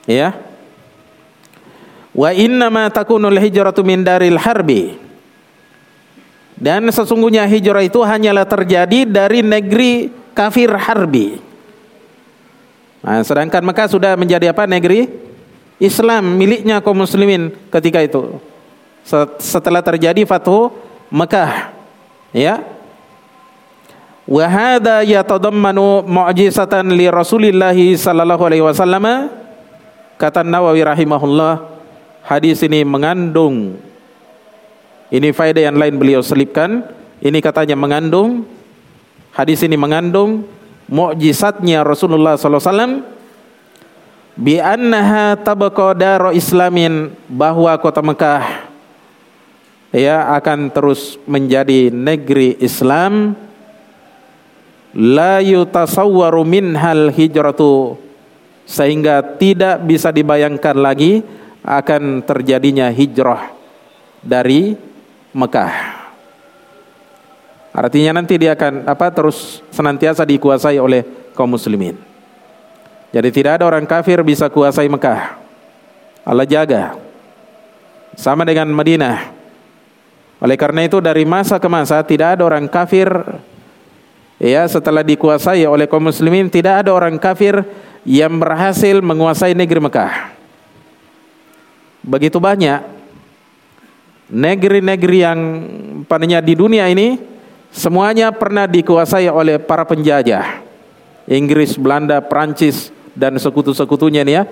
Ya. Wa inna ma takunul hijratu min daril harbi. Dan sesungguhnya hijrah itu hanyalah terjadi dari negeri kafir harbi. Nah, sedangkan Mekah sudah menjadi apa negeri Islam miliknya kaum muslimin ketika itu. Setelah terjadi Fathu Mekah. Ya. Wa hadha yatadammanu mu'jizatan li Rasulillah sallallahu alaihi wasallam. Kata Nawawi rahimahullah, hadis ini mengandung ini faedah yang lain beliau selipkan. Ini katanya mengandung hadis ini mengandung mukjizatnya Rasulullah sallallahu wasallam bi annaha tabqa daru islamin bahwa kota Mekah ya akan terus menjadi negeri Islam la yutasawwaru minhal hijratu sehingga tidak bisa dibayangkan lagi akan terjadinya hijrah dari Mekah. Artinya nanti dia akan apa terus senantiasa dikuasai oleh kaum muslimin. Jadi tidak ada orang kafir bisa kuasai Mekah. Allah jaga. Sama dengan Madinah. Oleh karena itu dari masa ke masa tidak ada orang kafir ya setelah dikuasai oleh kaum muslimin tidak ada orang kafir yang berhasil menguasai negeri Mekah. Begitu banyak negeri-negeri yang padanya di dunia ini semuanya pernah dikuasai oleh para penjajah. Inggris, Belanda, Prancis dan sekutu-sekutunya nih ya.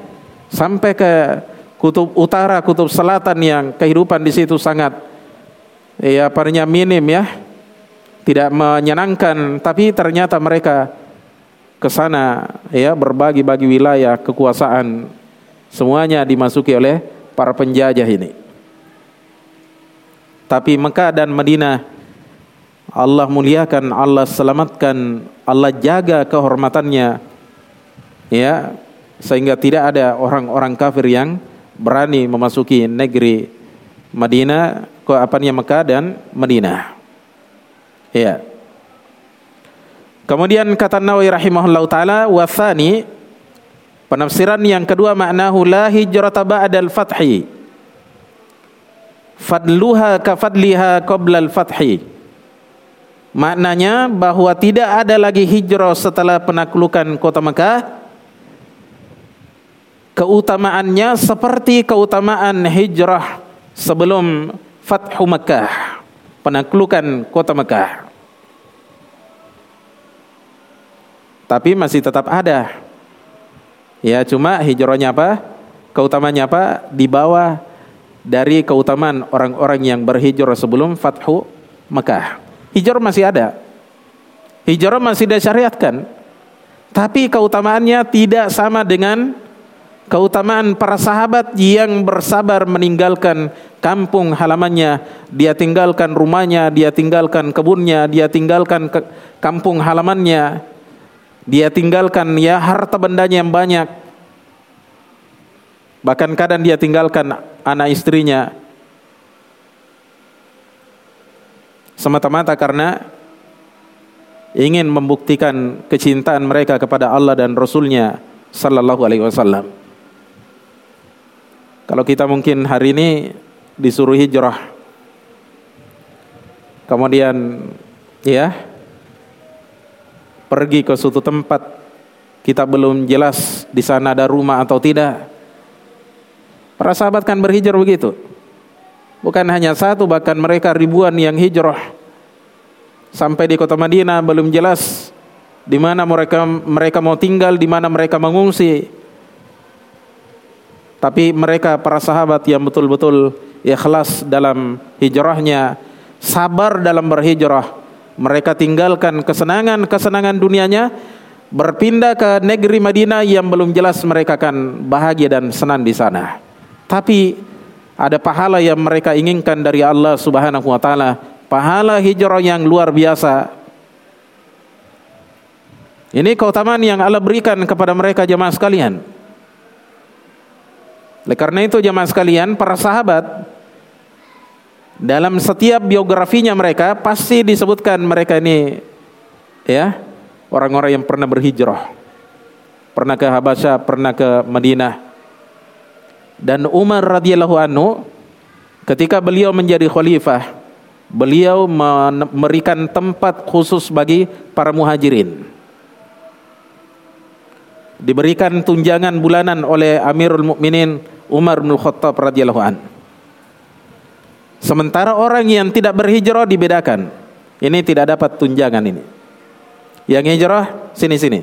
Sampai ke kutub utara, kutub selatan yang kehidupan di situ sangat ya parnya minim ya. Tidak menyenangkan, tapi ternyata mereka ke sana ya berbagi-bagi wilayah kekuasaan semuanya dimasuki oleh para penjajah ini. Tapi Mekah dan Madinah Allah muliakan, Allah selamatkan, Allah jaga kehormatannya. Ya, sehingga tidak ada orang-orang kafir yang berani memasuki negeri Madinah, ke apanya Mekah dan Madinah. Ya. Kemudian kata Nawawi rahimahullah taala wasani penafsiran yang kedua maknahu la hijrata ba'dal fathi. Fadluha ka fadliha qabla al-fathi. Maknanya bahwa tidak ada lagi hijrah setelah penaklukan kota Mekah keutamaannya seperti keutamaan hijrah sebelum Fathu Mekah, penaklukan kota Mekah. Tapi masih tetap ada. Ya, cuma hijrahnya apa? Keutamanya apa? Di bawah dari keutamaan orang-orang yang berhijrah sebelum Fathu Mekah. Hijrah masih ada. Hijrah masih disyariatkan. Tapi keutamaannya tidak sama dengan keutamaan para sahabat yang bersabar meninggalkan kampung halamannya, dia tinggalkan rumahnya, dia tinggalkan kebunnya, dia tinggalkan ke kampung halamannya, dia tinggalkan ya harta bendanya yang banyak. Bahkan kadang dia tinggalkan anak istrinya. Semata-mata karena ingin membuktikan kecintaan mereka kepada Allah dan Rasulnya sallallahu alaihi wasallam. Kalau kita mungkin hari ini disuruh hijrah, kemudian ya pergi ke suatu tempat, kita belum jelas di sana ada rumah atau tidak. Para sahabat kan berhijrah begitu. Bukan hanya satu, bahkan mereka ribuan yang hijrah sampai di kota Madinah belum jelas di mana mereka mereka mau tinggal, di mana mereka mengungsi. Tapi mereka para sahabat yang betul-betul ikhlas dalam hijrahnya, sabar dalam berhijrah. Mereka tinggalkan kesenangan-kesenangan dunianya, berpindah ke negeri Madinah yang belum jelas mereka akan bahagia dan senang di sana. Tapi ada pahala yang mereka inginkan dari Allah Subhanahu wa taala, pahala hijrah yang luar biasa. Ini keutamaan yang Allah berikan kepada mereka jemaah sekalian. Oleh karena itu jemaah sekalian, para sahabat dalam setiap biografinya mereka pasti disebutkan mereka ini ya, orang-orang yang pernah berhijrah. Pernah ke Habasyah, pernah ke Madinah. Dan Umar radhiyallahu anhu ketika beliau menjadi khalifah, beliau memberikan tempat khusus bagi para muhajirin. Diberikan tunjangan bulanan oleh Amirul Mukminin Umar bin Khattab radhiyallahu an. Sementara orang yang tidak berhijrah dibedakan. Ini tidak dapat tunjangan ini. Yang hijrah sini-sini.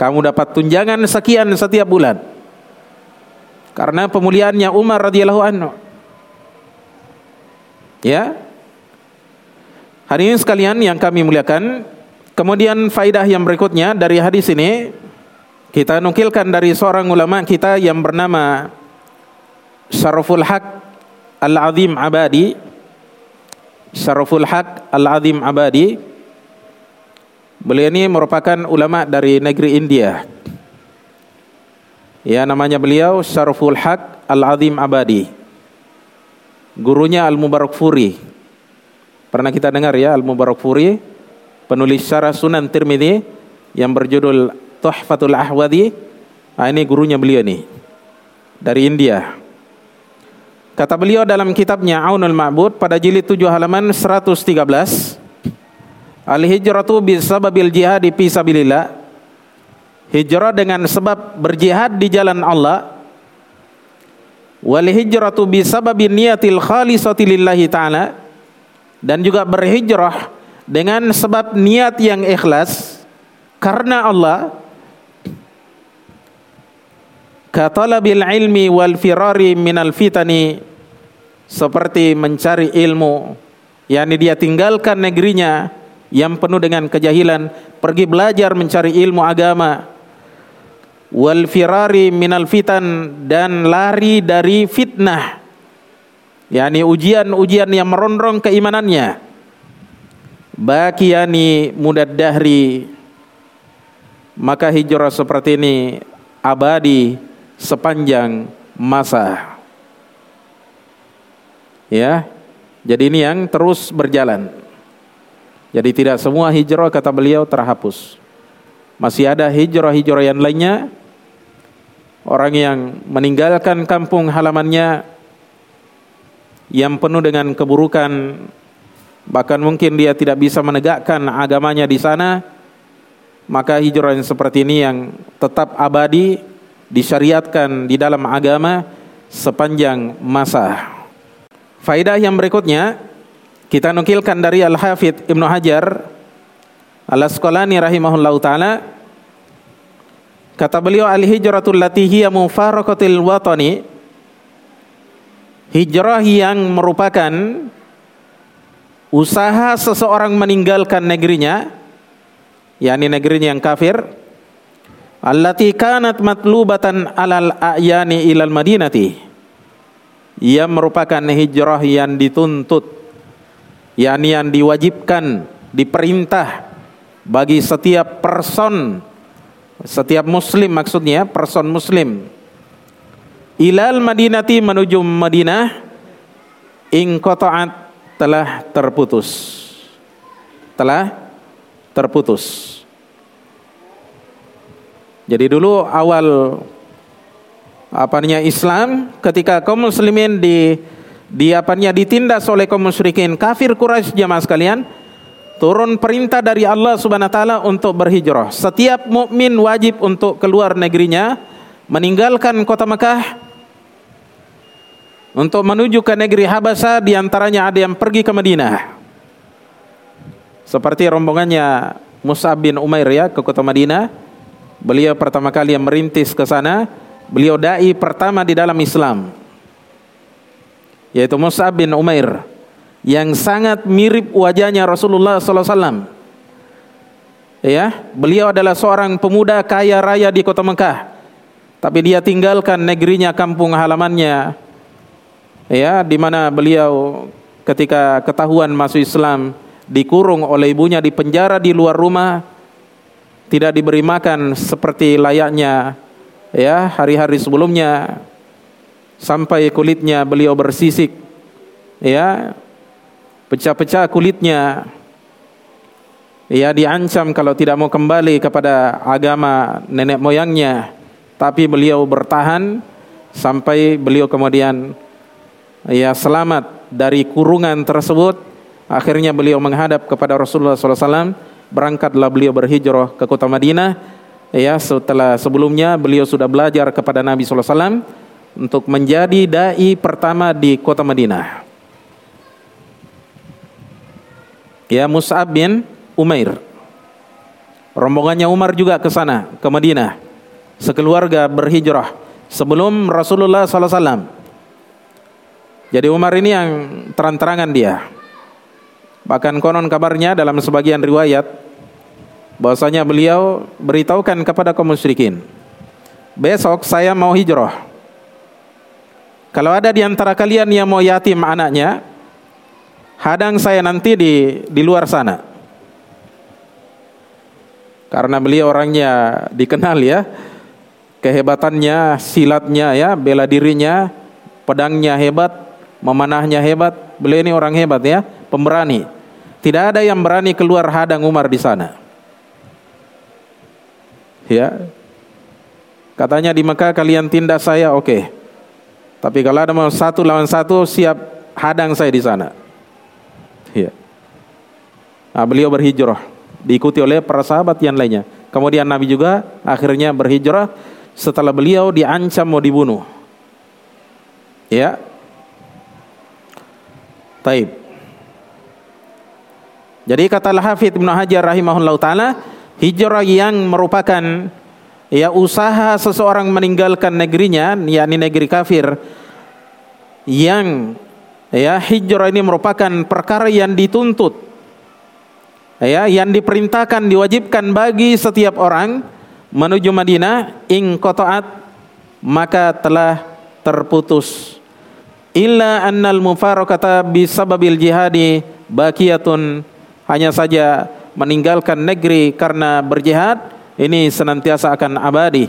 Kamu dapat tunjangan sekian setiap bulan. Karena pemuliaannya Umar radhiyallahu anhu. Ya. Hari ini sekalian yang kami muliakan, kemudian faidah yang berikutnya dari hadis ini kita nukilkan dari seorang ulama kita yang bernama Syaraful Haq Al-Azim Abadi Syaraful Haq Al-Azim Abadi Beliau ini merupakan ulama dari negeri India Ya namanya beliau Syaraful Haq Al-Azim Abadi. Gurunya Al-Mubarak Furi. Pernah kita dengar ya Al-Mubarak Furi? Penulis syarah Sunan Tirmidzi Yang berjudul Tuhfatul Ahwadi. Nah, Ini gurunya beliau nih Dari India. Kata beliau dalam kitabnya Aunul Ma'bud pada jilid 7 halaman 113 Al-hijratu bisababil jihad fi sabilillah Hijrah dengan sebab berjihad di jalan Allah. Wal hijratu bisababi niyatil khalisati lillahi ta'ala. Dan juga berhijrah dengan sebab niat yang ikhlas Karena Allah. Katalabil ilmi wal firari minal fitani. Seperti mencari ilmu yakni dia tinggalkan negerinya yang penuh dengan kejahilan. Pergi belajar mencari ilmu agama wal firari minal fitan dan lari dari fitnah. Yakni ujian-ujian yang merondong keimanannya. Bakiyani mudad dahri. Maka hijrah seperti ini abadi sepanjang masa. Ya jadi ini yang terus berjalan. Jadi tidak semua hijrah kata beliau terhapus. Masih ada hijrah-hijrah yang lainnya orang yang meninggalkan kampung halamannya yang penuh dengan keburukan bahkan mungkin dia tidak bisa menegakkan agamanya di sana maka hijrah yang seperti ini yang tetap abadi disyariatkan di dalam agama sepanjang masa. Faidah yang berikutnya kita nukilkan dari Al-Hafidh Ibnu Hajar Al-Asqalani rahimahullahu taala Kata beliau al-hijratul lati hiya mufaraqatil watani. Hijrah yang merupakan usaha seseorang meninggalkan negerinya yakni negerinya yang kafir allati kanat matlubatan alal ayani ilal madinati. Ia merupakan hijrah yang dituntut yakni yang diwajibkan diperintah bagi setiap person setiap muslim maksudnya person muslim. Ilal madinati menuju Madinah ingqata'at telah terputus. Telah terputus. Jadi dulu awal apanya Islam ketika kaum muslimin di di apanya ditindas oleh kaum musyrikin kafir Quraisy jamaah sekalian turun perintah dari Allah Subhanahu wa taala untuk berhijrah. Setiap mukmin wajib untuk keluar negerinya, meninggalkan kota Mekah untuk menuju ke negeri Habasa di antaranya ada yang pergi ke Madinah. Seperti rombongannya Mus'ab bin Umair ya ke kota Madinah. Beliau pertama kali yang merintis ke sana, beliau dai pertama di dalam Islam. Yaitu Mus'ab bin Umair yang sangat mirip wajahnya Rasulullah SAW. Ya, beliau adalah seorang pemuda kaya raya di kota Mekah, tapi dia tinggalkan negerinya, kampung halamannya. Ya, di mana beliau ketika ketahuan masuk Islam dikurung oleh ibunya di penjara di luar rumah, tidak diberi makan seperti layaknya ya hari-hari sebelumnya sampai kulitnya beliau bersisik ya pecah-pecah kulitnya. Ia diancam kalau tidak mau kembali kepada agama nenek moyangnya. Tapi beliau bertahan sampai beliau kemudian ia selamat dari kurungan tersebut. Akhirnya beliau menghadap kepada Rasulullah SAW berangkatlah beliau berhijrah ke kota Madinah. Ya setelah sebelumnya beliau sudah belajar kepada Nabi SAW untuk menjadi dai pertama di kota Madinah ya Mus'ab bin Umair. Rombongannya Umar juga ke sana, ke Madinah. Sekeluarga berhijrah sebelum Rasulullah SAW. Jadi Umar ini yang terang-terangan dia. Bahkan konon kabarnya dalam sebagian riwayat bahwasanya beliau beritahukan kepada kaum musyrikin, besok saya mau hijrah. Kalau ada di antara kalian yang mau yatim anaknya, hadang saya nanti di di luar sana. Karena beliau orangnya dikenal ya, kehebatannya, silatnya ya, bela dirinya, pedangnya hebat, memanahnya hebat. Beliau ini orang hebat ya, pemberani. Tidak ada yang berani keluar hadang Umar di sana. Ya. Katanya di Mekah kalian tindak saya oke. Okay. Tapi kalau ada satu lawan satu siap hadang saya di sana. Ya. Nah, beliau berhijrah diikuti oleh para sahabat yang lainnya. Kemudian Nabi juga akhirnya berhijrah setelah beliau diancam mau dibunuh. Ya. Taib. Jadi kata Al-Hafidh Ibnu Hajar rahimahullah taala, hijrah yang merupakan ya usaha seseorang meninggalkan negerinya yakni negeri kafir yang ya hijrah ini merupakan perkara yang dituntut ya yang diperintahkan diwajibkan bagi setiap orang menuju Madinah ing qata'at maka telah terputus illa annal mufarakata bisababil jihadi baqiyatun hanya saja meninggalkan negeri karena berjihad ini senantiasa akan abadi.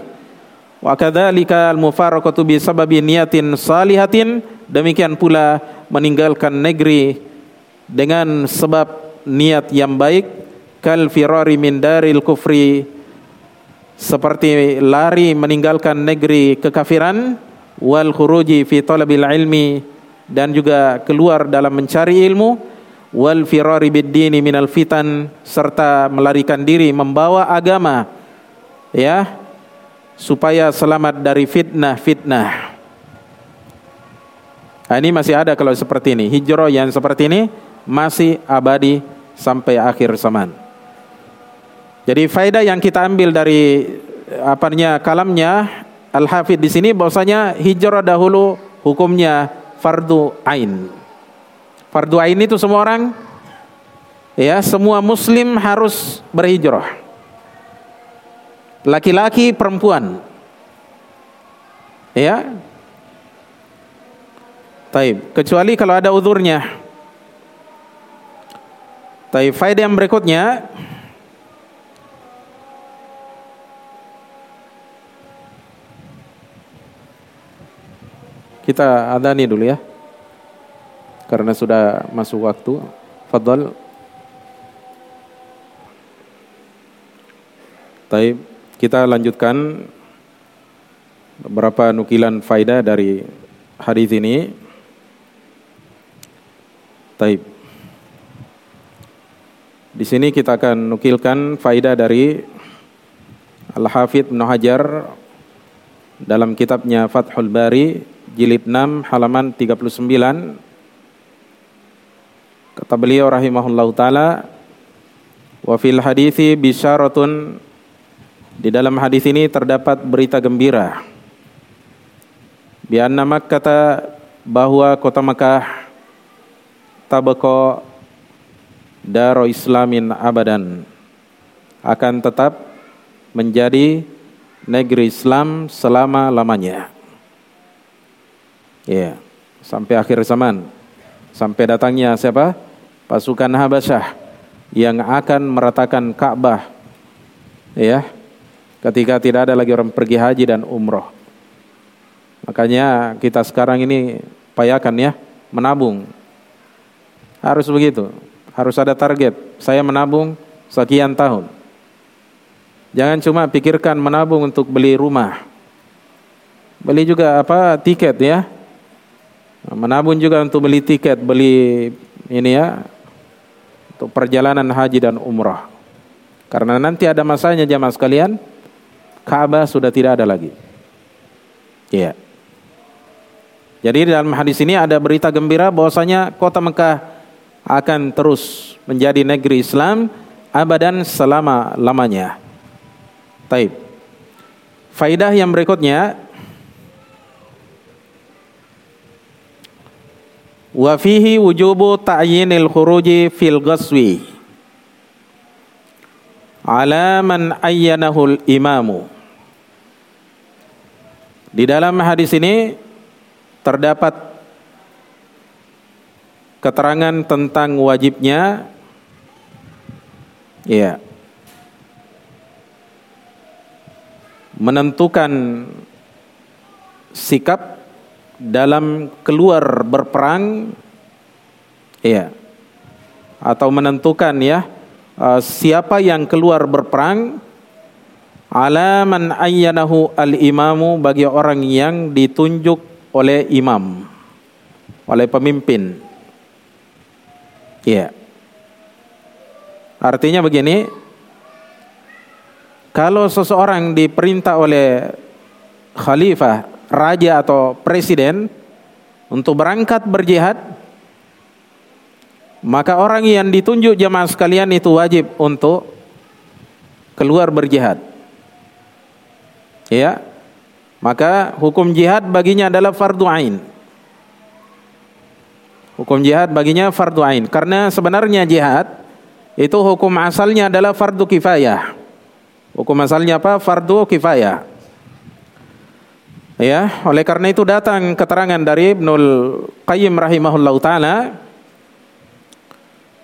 Wa kadzalika al-mufaraqatu bi sababi niyatin salihatin demikian pula meninggalkan negeri dengan sebab niat yang baik kal firari min daril kufri seperti lari meninggalkan negeri kekafiran wal khuruji fi talabil ilmi dan juga keluar dalam mencari ilmu wal firari bid dini minal fitan serta melarikan diri membawa agama ya supaya selamat dari fitnah-fitnah. Nah, ini masih ada kalau seperti ini. Hijrah yang seperti ini masih abadi sampai akhir zaman. Jadi faedah yang kita ambil dari apanya kalamnya Al-Hafidh di sini bahwasanya hijrah dahulu hukumnya fardu ain. Fardu ain itu semua orang ya semua muslim harus berhijrah laki-laki perempuan ya Taib. Kecuali kalau ada udurnya. Taib. Faedah yang berikutnya. Kita adani dulu ya. Karena sudah masuk waktu. Fadal. Taib. Kita lanjutkan beberapa nukilan faidah dari hadis ini. Taib. Di sini kita akan nukilkan faidah dari Al-Hafidh Ibn dalam kitabnya Fathul Bari jilid 6 halaman 39 kata beliau rahimahullahu taala wa fil hadithi bisyaratun di dalam hadis ini terdapat berita gembira. Bi anna kata bahwa kota Makkah tabako daro islamin abadan akan tetap menjadi negeri Islam selama-lamanya. Ya, yeah. sampai akhir zaman. Sampai datangnya siapa? Pasukan Habasyah yang akan meratakan Ka'bah. Ya, ketika tidak ada lagi orang pergi haji dan umroh. Makanya kita sekarang ini payakan ya, menabung. Harus begitu, harus ada target. Saya menabung sekian tahun. Jangan cuma pikirkan menabung untuk beli rumah. Beli juga apa tiket ya. Menabung juga untuk beli tiket, beli ini ya untuk perjalanan haji dan umrah. Karena nanti ada masanya jamaah sekalian, Ka'bah sudah tidak ada lagi. Iya. Jadi dalam hadis ini ada berita gembira bahwasanya kota Mekah akan terus menjadi negeri Islam abadan selama-lamanya. Taib. Faidah yang berikutnya wa fihi wujubu ta'yinil khuruji fil ghaswi ala man ayyanahul imamu di dalam hadis ini terdapat keterangan tentang wajibnya. Ya menentukan sikap dalam keluar berperang. Ya atau menentukan ya uh, siapa yang keluar berperang. Ala man ayyanahu al-imamu bagi orang yang ditunjuk oleh imam oleh pemimpin ya yeah. artinya begini kalau seseorang diperintah oleh khalifah raja atau presiden untuk berangkat berjihad maka orang yang ditunjuk jamaah sekalian itu wajib untuk keluar berjihad Ya. Maka hukum jihad baginya adalah fardu ain. Hukum jihad baginya fardu ain karena sebenarnya jihad itu hukum asalnya adalah fardu kifayah. Hukum asalnya apa? Fardu kifayah. Ya, oleh karena itu datang keterangan dari Ibnul Qayyim rahimahullahu taala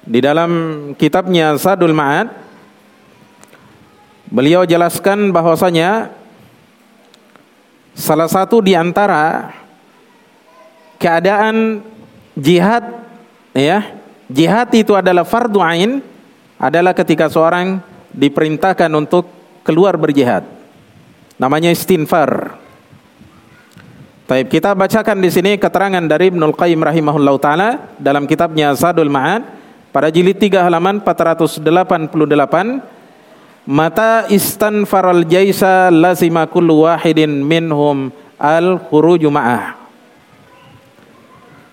di dalam kitabnya Sadul Ma'ad beliau jelaskan bahwasanya salah satu di antara keadaan jihad ya, jihad itu adalah fardu ain adalah ketika seorang diperintahkan untuk keluar berjihad. Namanya istinfar. Taib kita bacakan di sini keterangan dari Ibnul Qayyim rahimahullah taala dalam kitabnya Zadul Ma'ad pada jilid 3 halaman 488 Mata istanfaral jaisa lazima kullu wahidin minhum al khuruju ma'ah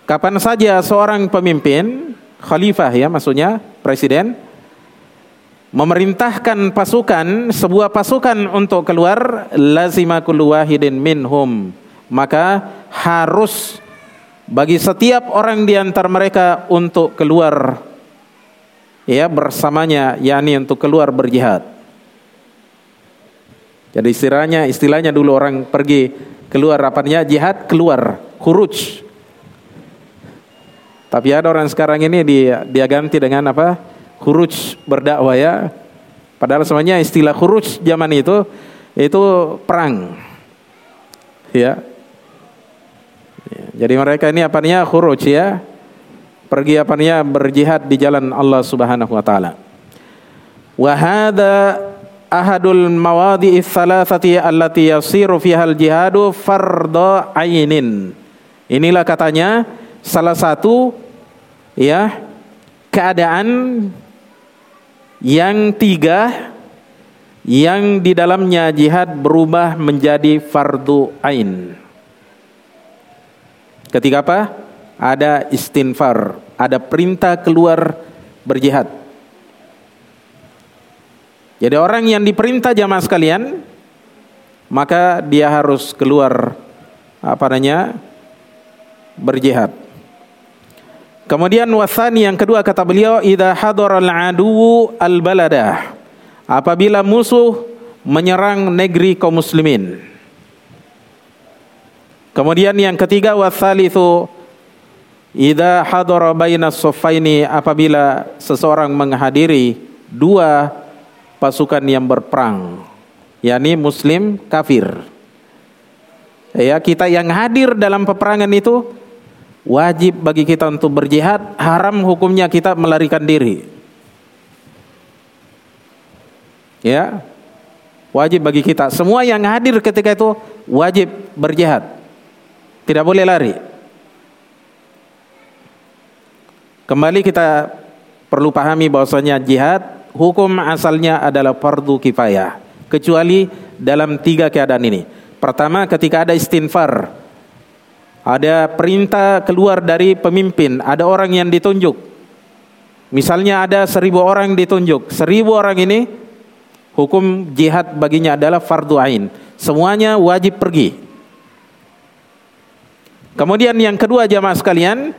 Kapan saja seorang pemimpin khalifah ya maksudnya presiden memerintahkan pasukan sebuah pasukan untuk keluar lazima wahidin minhum maka harus bagi setiap orang di antara mereka untuk keluar ya bersamanya yakni untuk keluar berjihad. Jadi istilahnya istilahnya dulu orang pergi keluar apanya jihad keluar khuruj. Tapi ada orang sekarang ini dia dia ganti dengan apa? Khuruj berdakwah ya. Padahal semuanya istilah khuruj zaman itu itu perang. Ya, jadi mereka ini apanya khuruj ya. Pergi apanya berjihad di jalan Allah Subhanahu wa taala. Wa hadha ahadul mawadi'i thalathati allati yasiru fiha al-jihadu fardha ainin. Inilah katanya salah satu ya keadaan yang tiga yang di dalamnya jihad berubah menjadi fardu ain. Ketika apa? Ada istinfar, ada perintah keluar berjihad. Jadi orang yang diperintah jamaah sekalian, maka dia harus keluar apa namanya? berjihad. Kemudian wasani yang kedua kata beliau idza hadara al-adu al-balada. Apabila musuh menyerang negeri kaum muslimin. Kemudian yang ketiga wasalithu idza hadara baina saffaini apabila seseorang menghadiri dua pasukan yang berperang yakni muslim kafir. Ya, kita yang hadir dalam peperangan itu wajib bagi kita untuk berjihad, haram hukumnya kita melarikan diri. Ya. Wajib bagi kita semua yang hadir ketika itu wajib berjihad. Tidak boleh lari. Kembali kita perlu pahami bahwasanya jihad hukum asalnya adalah fardu kifayah kecuali dalam tiga keadaan ini. Pertama ketika ada istinfar, ada perintah keluar dari pemimpin, ada orang yang ditunjuk. Misalnya ada seribu orang ditunjuk, seribu orang ini hukum jihad baginya adalah fardu ain. Semuanya wajib pergi. Kemudian yang kedua jamaah sekalian,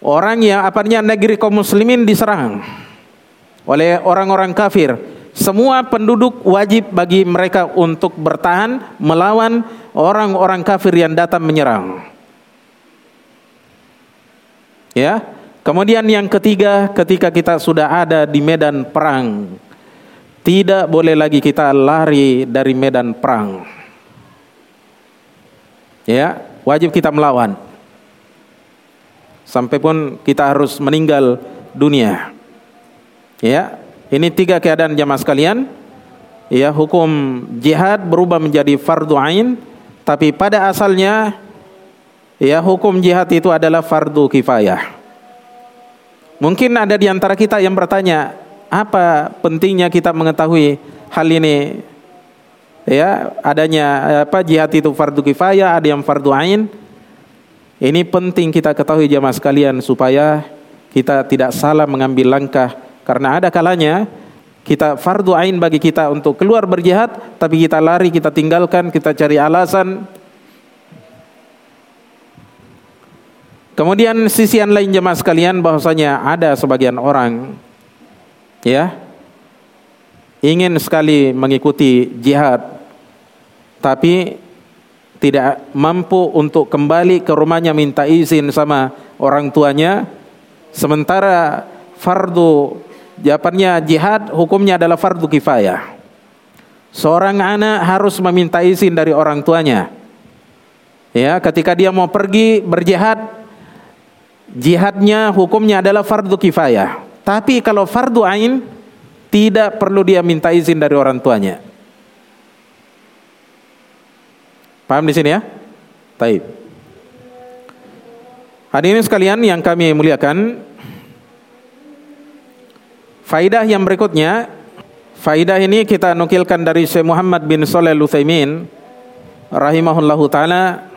orang yang apanya negeri kaum muslimin diserang oleh orang-orang kafir. Semua penduduk wajib bagi mereka untuk bertahan melawan orang-orang kafir yang datang menyerang. Ya. Kemudian yang ketiga, ketika kita sudah ada di medan perang, tidak boleh lagi kita lari dari medan perang. Ya, wajib kita melawan. Sampai pun kita harus meninggal dunia. Ya, ini tiga keadaan jamaah sekalian. Ya, hukum jihad berubah menjadi fardu ain, tapi pada asalnya ya hukum jihad itu adalah fardu kifayah. Mungkin ada di antara kita yang bertanya, apa pentingnya kita mengetahui hal ini? Ya adanya apa jihad itu fardu kifayah ada yang fardu ain? Ini penting kita ketahui jamaah sekalian supaya kita tidak salah mengambil langkah. Karena ada kalanya kita fardu ain bagi kita untuk keluar berjihad tapi kita lari kita tinggalkan kita cari alasan. Kemudian sisian lain jemaah sekalian bahwasanya ada sebagian orang ya ingin sekali mengikuti jihad tapi tidak mampu untuk kembali ke rumahnya minta izin sama orang tuanya. Sementara fardu jawabannya jihad hukumnya adalah fardu kifayah seorang anak harus meminta izin dari orang tuanya ya ketika dia mau pergi berjihad jihadnya hukumnya adalah fardu kifayah. Tapi kalau fardu ain tidak perlu dia minta izin dari orang tuanya. Paham di sini ya? Taib. Hadirin sekalian yang kami muliakan, faidah yang berikutnya, faidah ini kita nukilkan dari Syekh Muhammad bin Shalih Al-Utsaimin rahimahullahu taala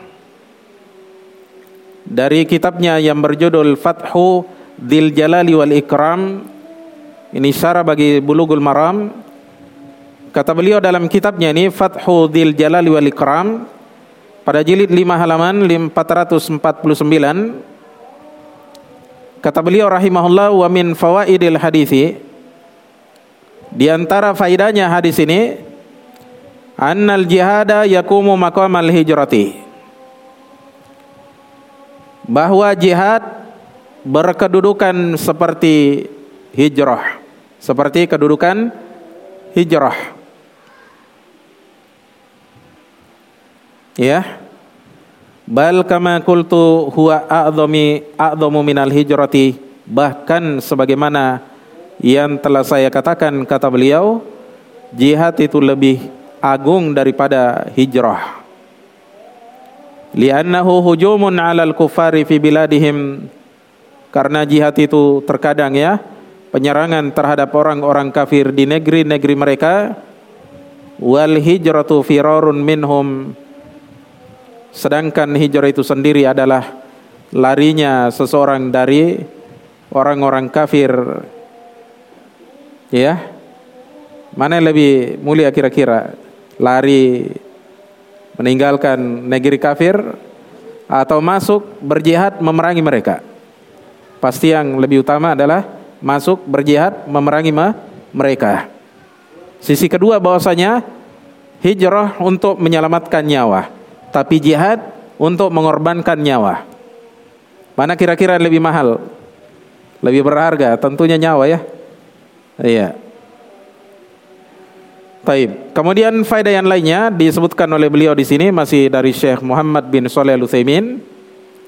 dari kitabnya yang berjudul Fathu Dil Jalali wal Ikram. Ini syarah bagi Bulughul Maram. Kata beliau dalam kitabnya ini Fathu Dil Jalali wal Ikram pada jilid 5 halaman 449 kata beliau rahimahullah wa min fawaidil hadithi di antara faidahnya hadis ini annal jihada yakumu maqamal hijrati. Bahwa jihad berkedudukan seperti hijrah seperti kedudukan hijrah. Ya. Bal kama qultu huwa a'dhami a'dhamu minal hijrati bahkan sebagaimana yang telah saya katakan kata beliau jihad itu lebih agung daripada hijrah. Li'annahu hujumun 'alal kufari fi biladihim. Karena jihad itu terkadang ya penyerangan terhadap orang-orang kafir di negeri-negeri mereka. Wal hijratu firarun minhum. Sedangkan hijrah itu sendiri adalah larinya seseorang dari orang-orang kafir ya mana yang lebih mulia kira-kira lari meninggalkan negeri kafir atau masuk berjihad memerangi mereka. Pasti yang lebih utama adalah masuk berjihad memerangi mereka. Sisi kedua bahwasanya hijrah untuk menyelamatkan nyawa, tapi jihad untuk mengorbankan nyawa. Mana kira-kira lebih mahal? Lebih berharga? Tentunya nyawa ya. Iya. Taib. Kemudian faedah yang lainnya disebutkan oleh beliau di sini masih dari Syekh Muhammad bin Shalih Al Utsaimin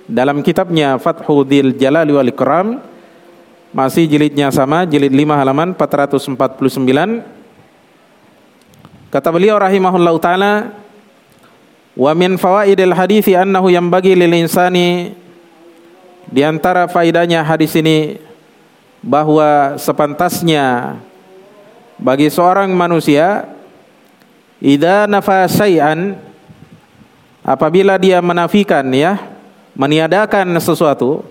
dalam kitabnya Fathul Jalali wal Ikram masih jilidnya sama jilid 5 halaman 449 kata beliau rahimahullah taala wa min fawaidil hadithi annahu yang bagi lil insani di antara faidahnya hadis ini bahwa sepantasnya bagi seorang manusia idza nafa syai'an apabila dia menafikan ya meniadakan sesuatu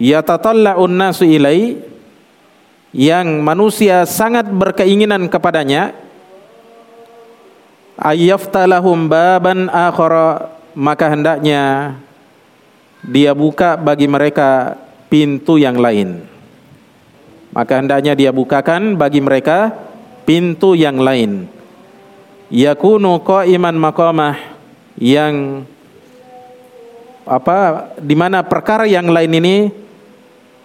yatatalla'un nasu ilai yang manusia sangat berkeinginan kepadanya ayyaftalahum baban akhara maka hendaknya dia buka bagi mereka pintu yang lain maka hendaknya dia bukakan bagi mereka pintu yang lain yakunu qa'iman maqamah yang apa di mana perkara yang lain ini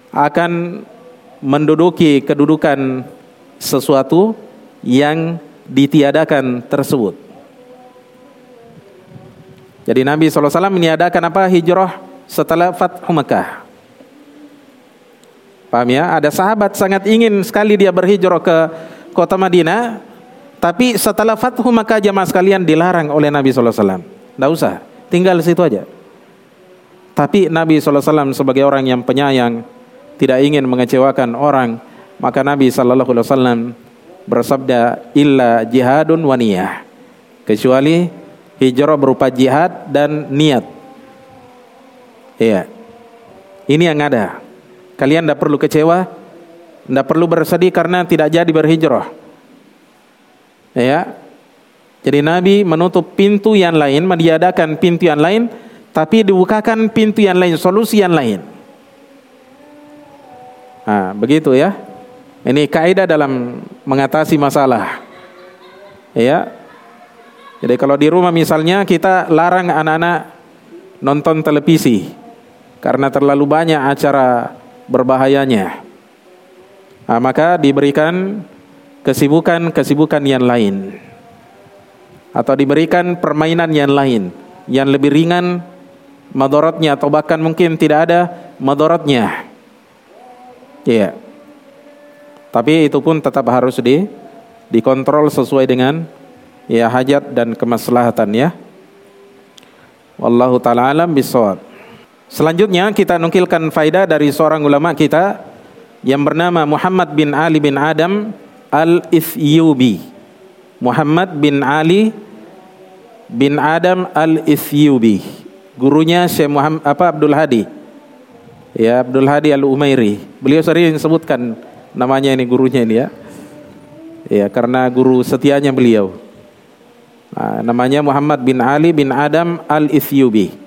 akan menduduki kedudukan sesuatu yang ditiadakan tersebut. Jadi Nabi SAW meniadakan apa hijrah setelah Fathu Makkah. Paham ya? Ada sahabat sangat ingin sekali dia berhijrah ke kota Madinah, tapi setelah Fathu maka jamaah sekalian dilarang oleh Nabi SAW. Tidak usah, tinggal situ aja. Tapi Nabi SAW sebagai orang yang penyayang, tidak ingin mengecewakan orang, maka Nabi SAW bersabda, illa jihadun waniyah. Kecuali hijrah berupa jihad dan niat. Iya. Ini yang ada. Kalian tidak perlu kecewa Tidak perlu bersedih karena tidak jadi berhijrah. Ya. Jadi Nabi menutup pintu yang lain, meniadakan pintu yang lain, tapi dibukakan pintu yang lain, solusi yang lain. Nah, begitu ya. Ini kaidah dalam mengatasi masalah. Ya. Jadi kalau di rumah misalnya kita larang anak-anak nonton televisi karena terlalu banyak acara berbahayanya. Nah, maka diberikan kesibukan-kesibukan yang lain. Atau diberikan permainan yang lain yang lebih ringan madorotnya atau bahkan mungkin tidak ada madorotnya. Iya. Tapi itu pun tetap harus di dikontrol sesuai dengan ya hajat dan kemaslahatan ya. Wallahu taala alam bisawab. Selanjutnya kita nukilkan faedah dari seorang ulama kita yang bernama Muhammad bin Ali bin Adam Al-Ithyubi. Muhammad bin Ali bin Adam Al-Ithyubi. Gurunya Syekh Muhammad apa Abdul Hadi ya Abdul Hadi Al Umairi. Beliau sering sebutkan namanya ini gurunya ini ya. Ya, karena guru setianya beliau. Nah, namanya Muhammad bin Ali bin Adam Al Ithyubi.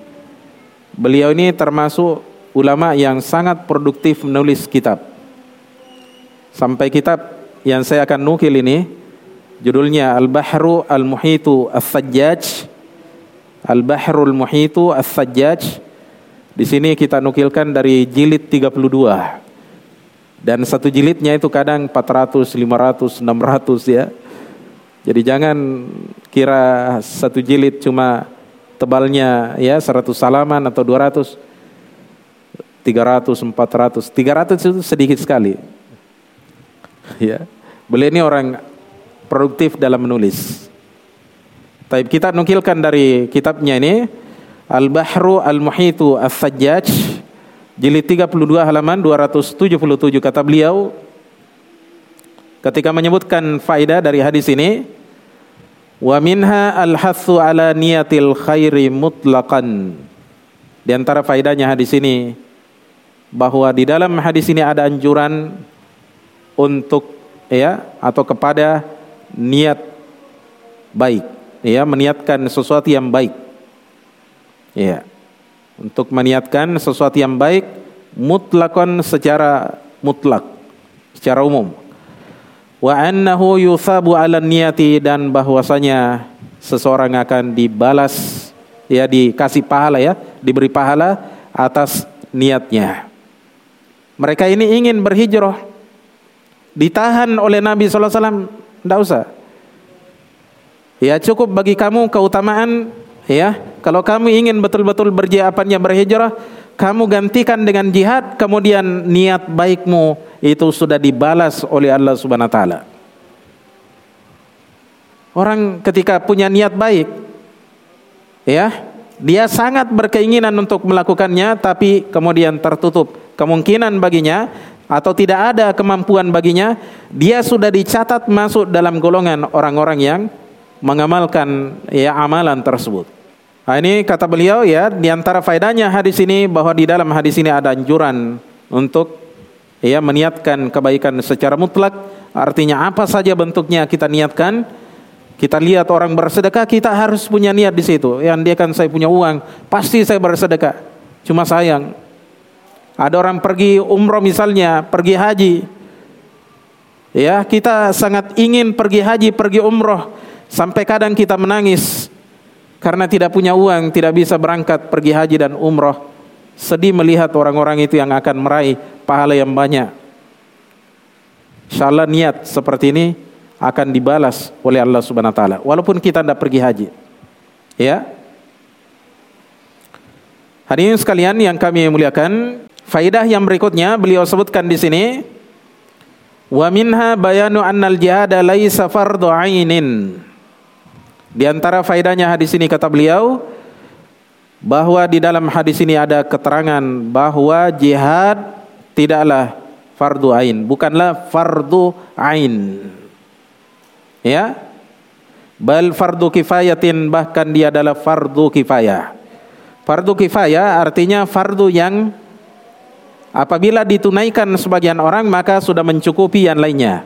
Beliau ini termasuk ulama yang sangat produktif menulis kitab. Sampai kitab yang saya akan nukil ini judulnya Al-Bahru Al-Muhitu As-Sajjaj. Al-Bahrul Muhitu As-Sajjaj di sini kita nukilkan dari jilid 32. Dan satu jilidnya itu kadang 400, 500, 600 ya. Jadi jangan kira satu jilid cuma tebalnya ya 100 salaman atau 200. 300, 400. 300 itu sedikit sekali. Ya. Beliau ini orang produktif dalam menulis. Tapi kita nukilkan dari kitabnya ini Al-Bahru Al-Muhitu As-Sajjaj jilid 32 halaman 277 kata beliau ketika menyebutkan faedah dari hadis ini wa minha al-hathu ala niyatil khairi mutlaqan di antara faedahnya hadis ini bahwa di dalam hadis ini ada anjuran untuk ya atau kepada niat baik ya meniatkan sesuatu yang baik Ya. Untuk meniatkan sesuatu yang baik mutlakon secara mutlak, secara umum. Wa annahu yuthabu 'ala niyati dan bahwasanya seseorang akan dibalas ya dikasih pahala ya, diberi pahala atas niatnya. Mereka ini ingin berhijrah ditahan oleh Nabi wasallam, enggak usah. Ya cukup bagi kamu keutamaan Ya, kalau kamu ingin betul-betul berjihapannya berhijrah, kamu gantikan dengan jihad, kemudian niat baikmu itu sudah dibalas oleh Allah Subhanahu wa taala. Orang ketika punya niat baik, ya, dia sangat berkeinginan untuk melakukannya, tapi kemudian tertutup kemungkinan baginya atau tidak ada kemampuan baginya, dia sudah dicatat masuk dalam golongan orang-orang yang mengamalkan ya amalan tersebut. Nah, ini kata beliau ya, di antara faedahnya hadis ini bahwa di dalam hadis ini ada anjuran untuk ya meniatkan kebaikan secara mutlak. Artinya apa saja bentuknya kita niatkan. Kita lihat orang bersedekah, kita harus punya niat di situ. Yang dia kan saya punya uang, pasti saya bersedekah. Cuma sayang, ada orang pergi umroh misalnya, pergi haji. Ya, kita sangat ingin pergi haji, pergi umroh. Sampai kadang kita menangis karena tidak punya uang, tidak bisa berangkat pergi haji dan umroh. Sedih melihat orang-orang itu yang akan meraih pahala yang banyak. Insyaallah niat seperti ini akan dibalas oleh Allah Subhanahu wa taala walaupun kita tidak pergi haji. Ya. Hadirin sekalian yang kami muliakan, faidah yang berikutnya beliau sebutkan di sini wa minha bayanu annal jihad laisa fardhu ainin. Di antara faedahnya hadis ini kata beliau bahwa di dalam hadis ini ada keterangan bahwa jihad tidaklah fardu ain, bukanlah fardu ain. Ya. Bal fardu kifayatin bahkan dia adalah fardu kifayah. Fardu kifayah artinya fardu yang apabila ditunaikan sebagian orang maka sudah mencukupi yang lainnya.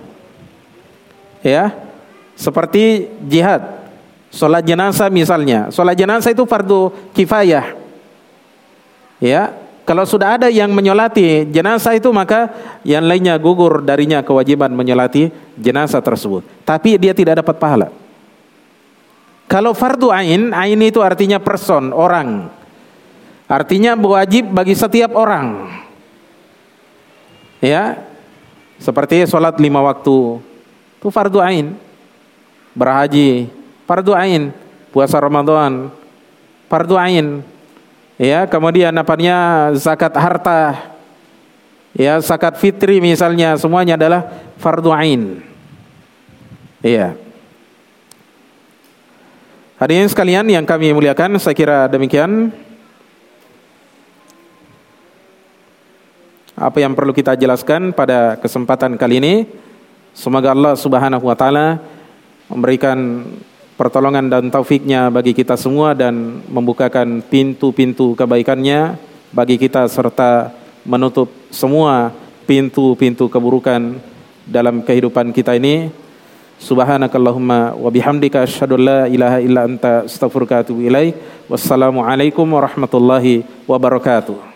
Ya. Seperti jihad, salat jenazah misalnya. Salat jenazah itu fardu kifayah. Ya, kalau sudah ada yang menyolati jenazah itu maka yang lainnya gugur darinya kewajiban menyolati jenazah tersebut. Tapi dia tidak dapat pahala. Kalau fardu ain, ain itu artinya person, orang. Artinya wajib bagi setiap orang. Ya, seperti sholat lima waktu, itu fardu ain. Berhaji, fardu ain. Puasa Ramadan, fardu ain. Ya, kemudian apanya zakat harta, ya zakat fitri misalnya semuanya adalah fardu ain. Iya. Hadirin sekalian yang kami muliakan, saya kira demikian. apa yang perlu kita jelaskan pada kesempatan kali ini. Semoga Allah Subhanahu wa taala memberikan pertolongan dan taufiknya bagi kita semua dan membukakan pintu-pintu kebaikannya bagi kita serta menutup semua pintu-pintu keburukan dalam kehidupan kita ini. Subhanakallahumma wa bihamdika asyhadu la ilaha illa anta astaghfiruka wa atubu ilaik. Wassalamualaikum warahmatullahi wabarakatuh.